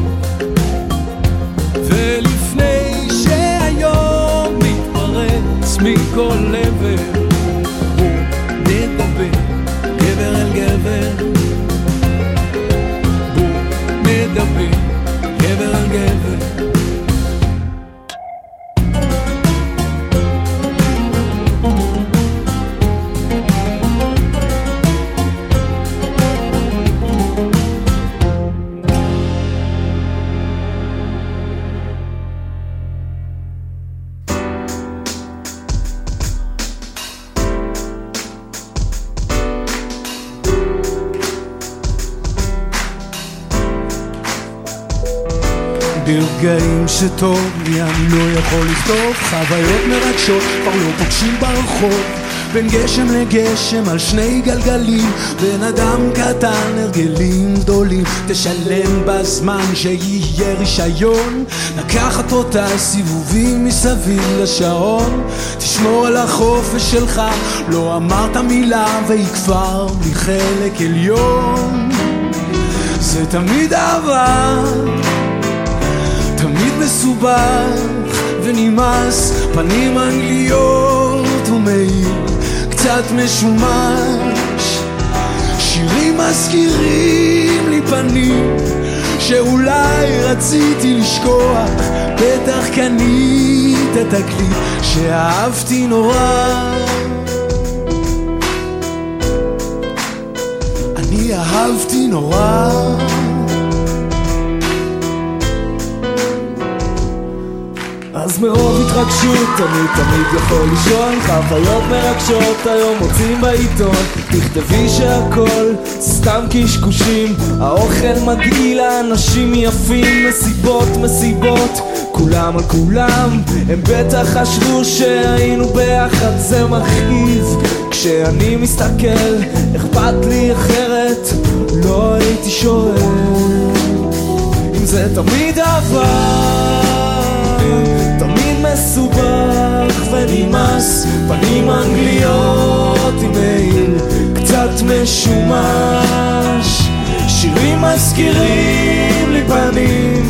ולפני שהיום מתפרץ מכל עבר, שטוב לי אני לא יכול לכתוב חוויות מרגשות כבר לא פוגשים ברחוב. בין גשם לגשם על שני גלגלים. בן אדם קטן הרגלים גדולים. תשלם בזמן שיהיה רישיון. לקחת אותה סיבובים מסביב לשעון. תשמור על החופש שלך לא אמרת מילה והיא כבר מחלק עליון. זה תמיד אהבה תמיד מסובך ונמאס, פנים אנגליות ומעיל, קצת משומש. שירים מזכירים לי פנים שאולי רציתי לשכוח, בטח קנית תקליט שאהבתי נורא. אהבתי נורא. אז מרוב התרגשות אני תמיד יכול לישון. חוויות מרגשות היום מוצאים בעיתון. תכתבי שהכל סתם קשקושים. האוכל מגעיל האנשים יפים. מסיבות מסיבות כולם על כולם. הם בטח חשבו שהיינו ביחד זה מכעיס. כשאני מסתכל אכפת לי אחרת. לא הייתי שואל אם זה תמיד עבר מסובך ונמאס פנים אנגליות עם מעיל קצת משומש. שירים מזכירים לי פנים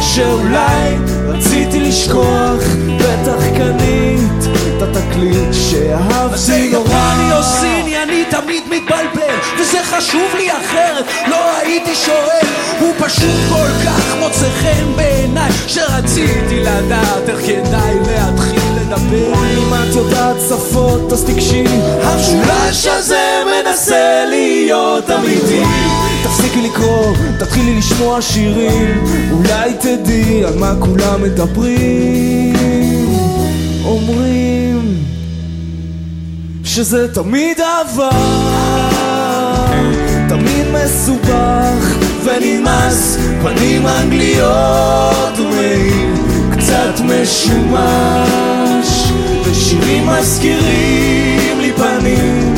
שאולי רציתי לשכוח בטח קנית את התקליט שאהבתי נורא. אני עושיני, אני תמיד מתבלבל וזה חשוב לי אחרת, לא הייתי שואל הוא פשוט כל כך מוצא חן בעיניי שרציתי לדעת איך כדאי להתחיל לדבר. אם את יודעת שפות אז תקשי המשולש הזה מנסה להיות אמיתי. תפסי תפסיקי לקרוא, תתחילי לשמוע שירים. אולי תדעי על מה כולם מדברים. אומרים שזה תמיד עבר מסובך ונמאס פנים אנגליות ומעיל קצת משומש. ושירים מזכירים לי פנים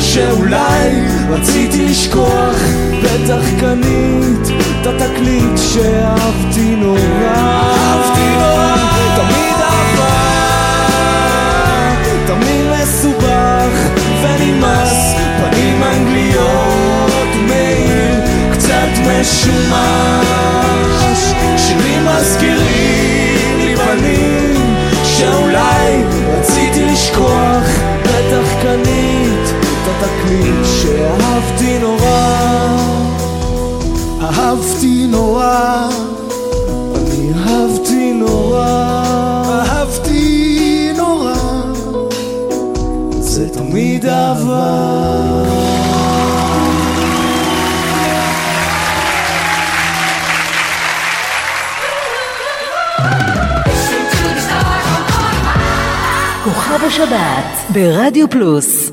שאולי רציתי לשכוח בטח קנית את התקליט שאהבתי נורא. אהבתי נורא. תמיד עבר קצת משומש. שירים מזכירים לי פנים שאולי רציתי לשכוח בטח קנית את התקליט שאהבתי נורא. אהבתי נורא. אני אהבתי נורא. אהבתי נורא. זה תמיד עבר כוכב השבת ברדיו פלוס.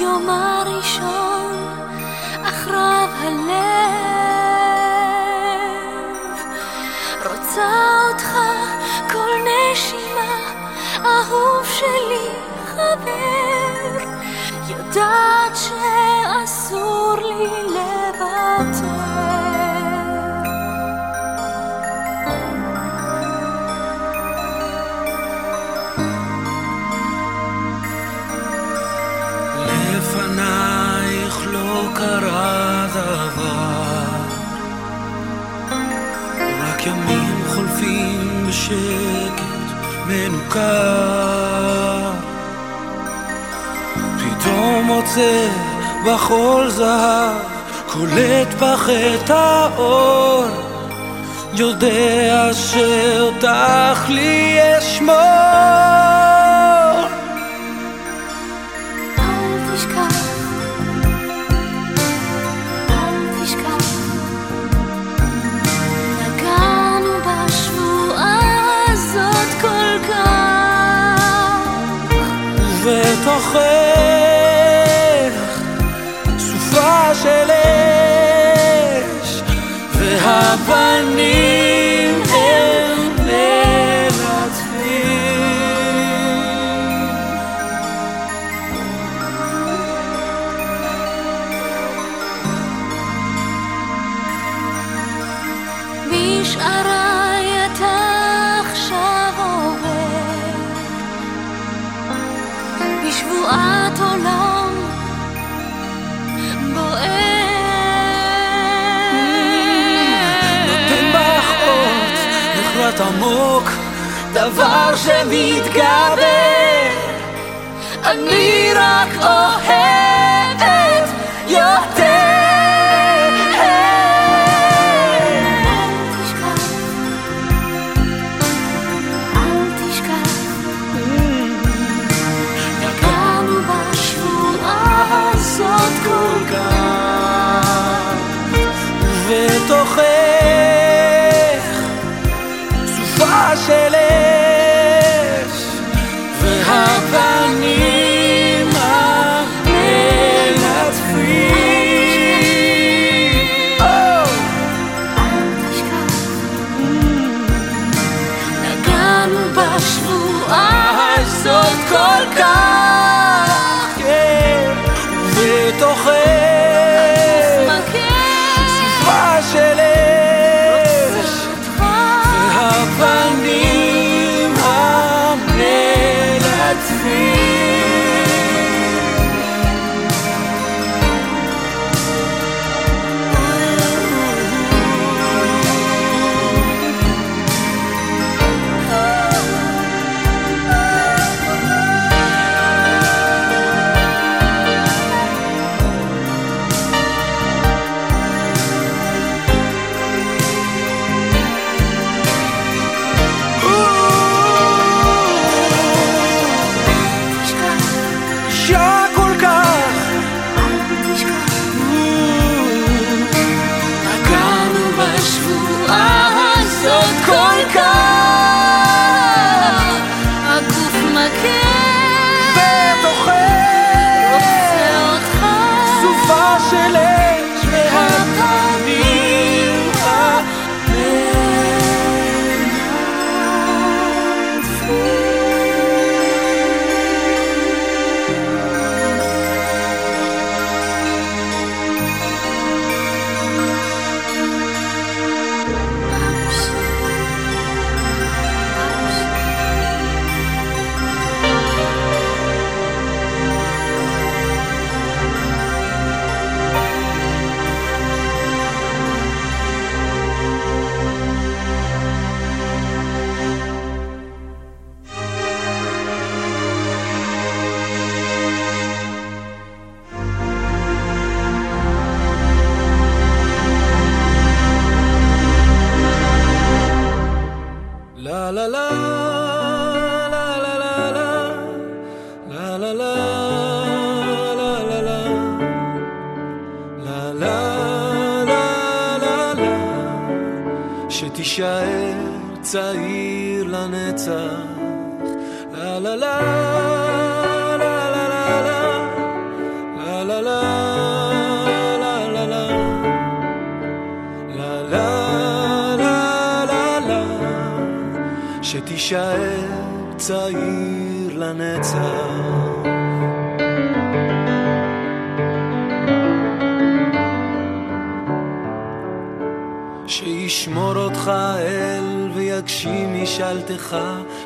יום הראשון אחריו הלב שלי חבר יודעת שאסור לי לוותר. לפנייך לא קרה דבר. רק ימים חולפים בשקט מנוכר מוצא בחול זהב קולט את האור יודע שאותך לי אשמור אל תשכח, אל תשכח, נגענו בשבועה הזאת כל כך. ובתוכך company. נחרט עמוק דבר שמתגבר. אני רק אוהבת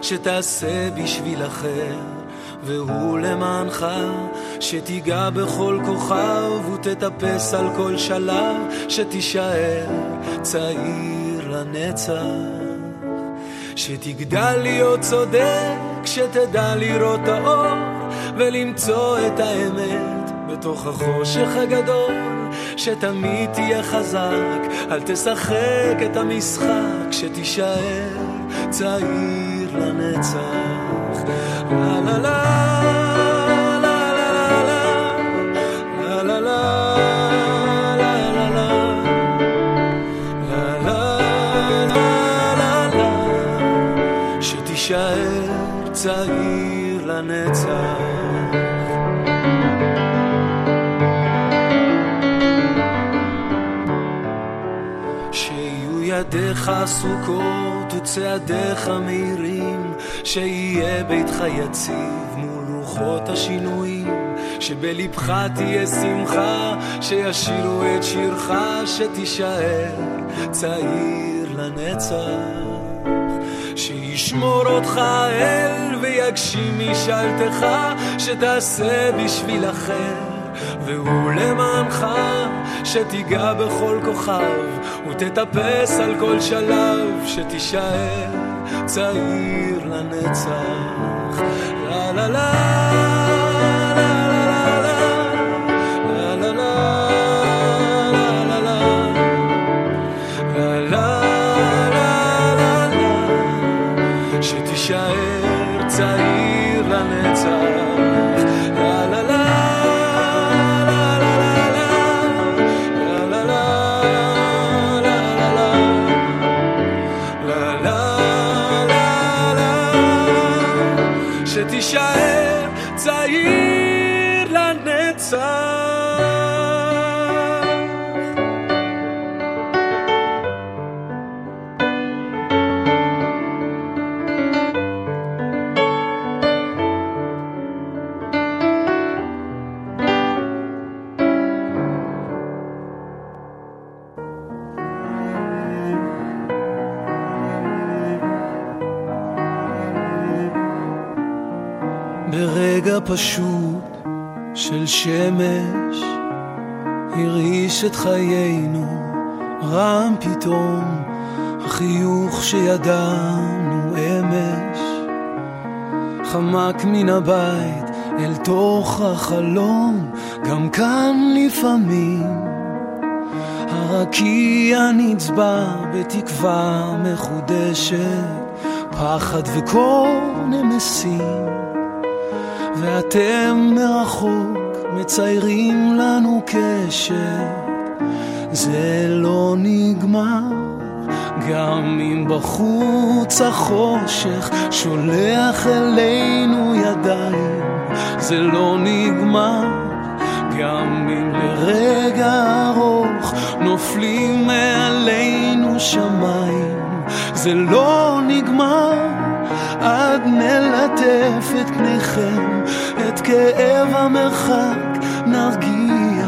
שתעשה בשביל אחר והוא למענך שתיגע בכל כוכב ותטפס על כל שלב שתישאר צעיר לנצח. שתגדל להיות צודק שתדע לראות האור ולמצוא את האמת בתוך החושך הגדול. שתמיד תהיה חזק, אל תשחק את המשחק, שתישאר צעיר לנצח. לה לה לה תישאר צעיר לנצח ידיך עסוקות וצעדיך מהירים שיהיה ביתך יציב מול רוחות השינויים, שבלבך תהיה שמחה, שישירו את שירך, שתישאר צעיר לנצח. שישמור אותך אל ויגשים משאלתך, שתעשה בשביל אחר. והוא למענך, שתיגע בכל כוכב, ותטפס על כל שלב, שתישאר צעיר לנצח. לה לה לה פשוט של שמש הרעיש את חיינו רם פתאום החיוך שידענו אמש. חמק מן הבית אל תוך החלום גם כאן לפעמים הרקיע נצבע בתקווה מחודשת פחד וקור נמסים ואתם מרחוק מציירים לנו קשר. זה לא נגמר גם אם בחוץ החושך שולח אלינו ידיים. זה לא נגמר גם אם לרגע ארוך נופלים מעלינו שמיים. זה לא נגמר נלטף את פניכם, את כאב המרחק נרגיע,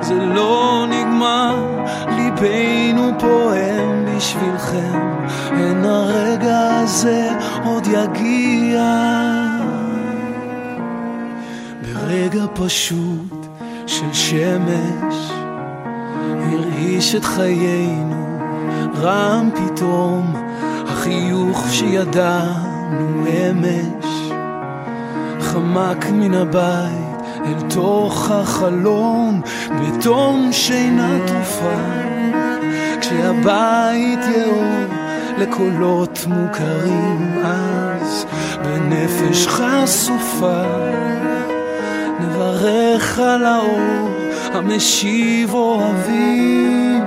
זה לא נגמר, ליבנו פועם בשבילכם, הן הרגע הזה עוד יגיע. ברגע פשוט של שמש, הרעיש את חיינו, רם פתאום החיוך שידענו אמש, חמק מן הבית אל תוך החלום, בתום שינה תרופה, כשהבית יאור לקולות מוכרים אז בנפש חשופה. נברך על האור המשיב אוהבים.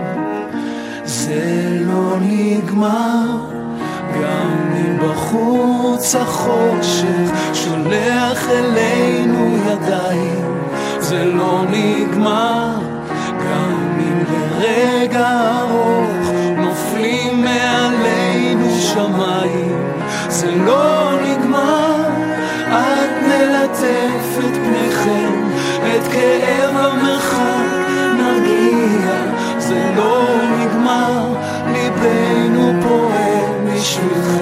זה לא נגמר גם בחוץ החושך שולח אלינו ידיים. זה לא נגמר גם אם לרגע ארוך נופלים מעלינו שמיים. זה לא נגמר את נלטף את פניכם את כאב המרחק נרגיע. זה לא נגמר ליבנו פועם בשבילכם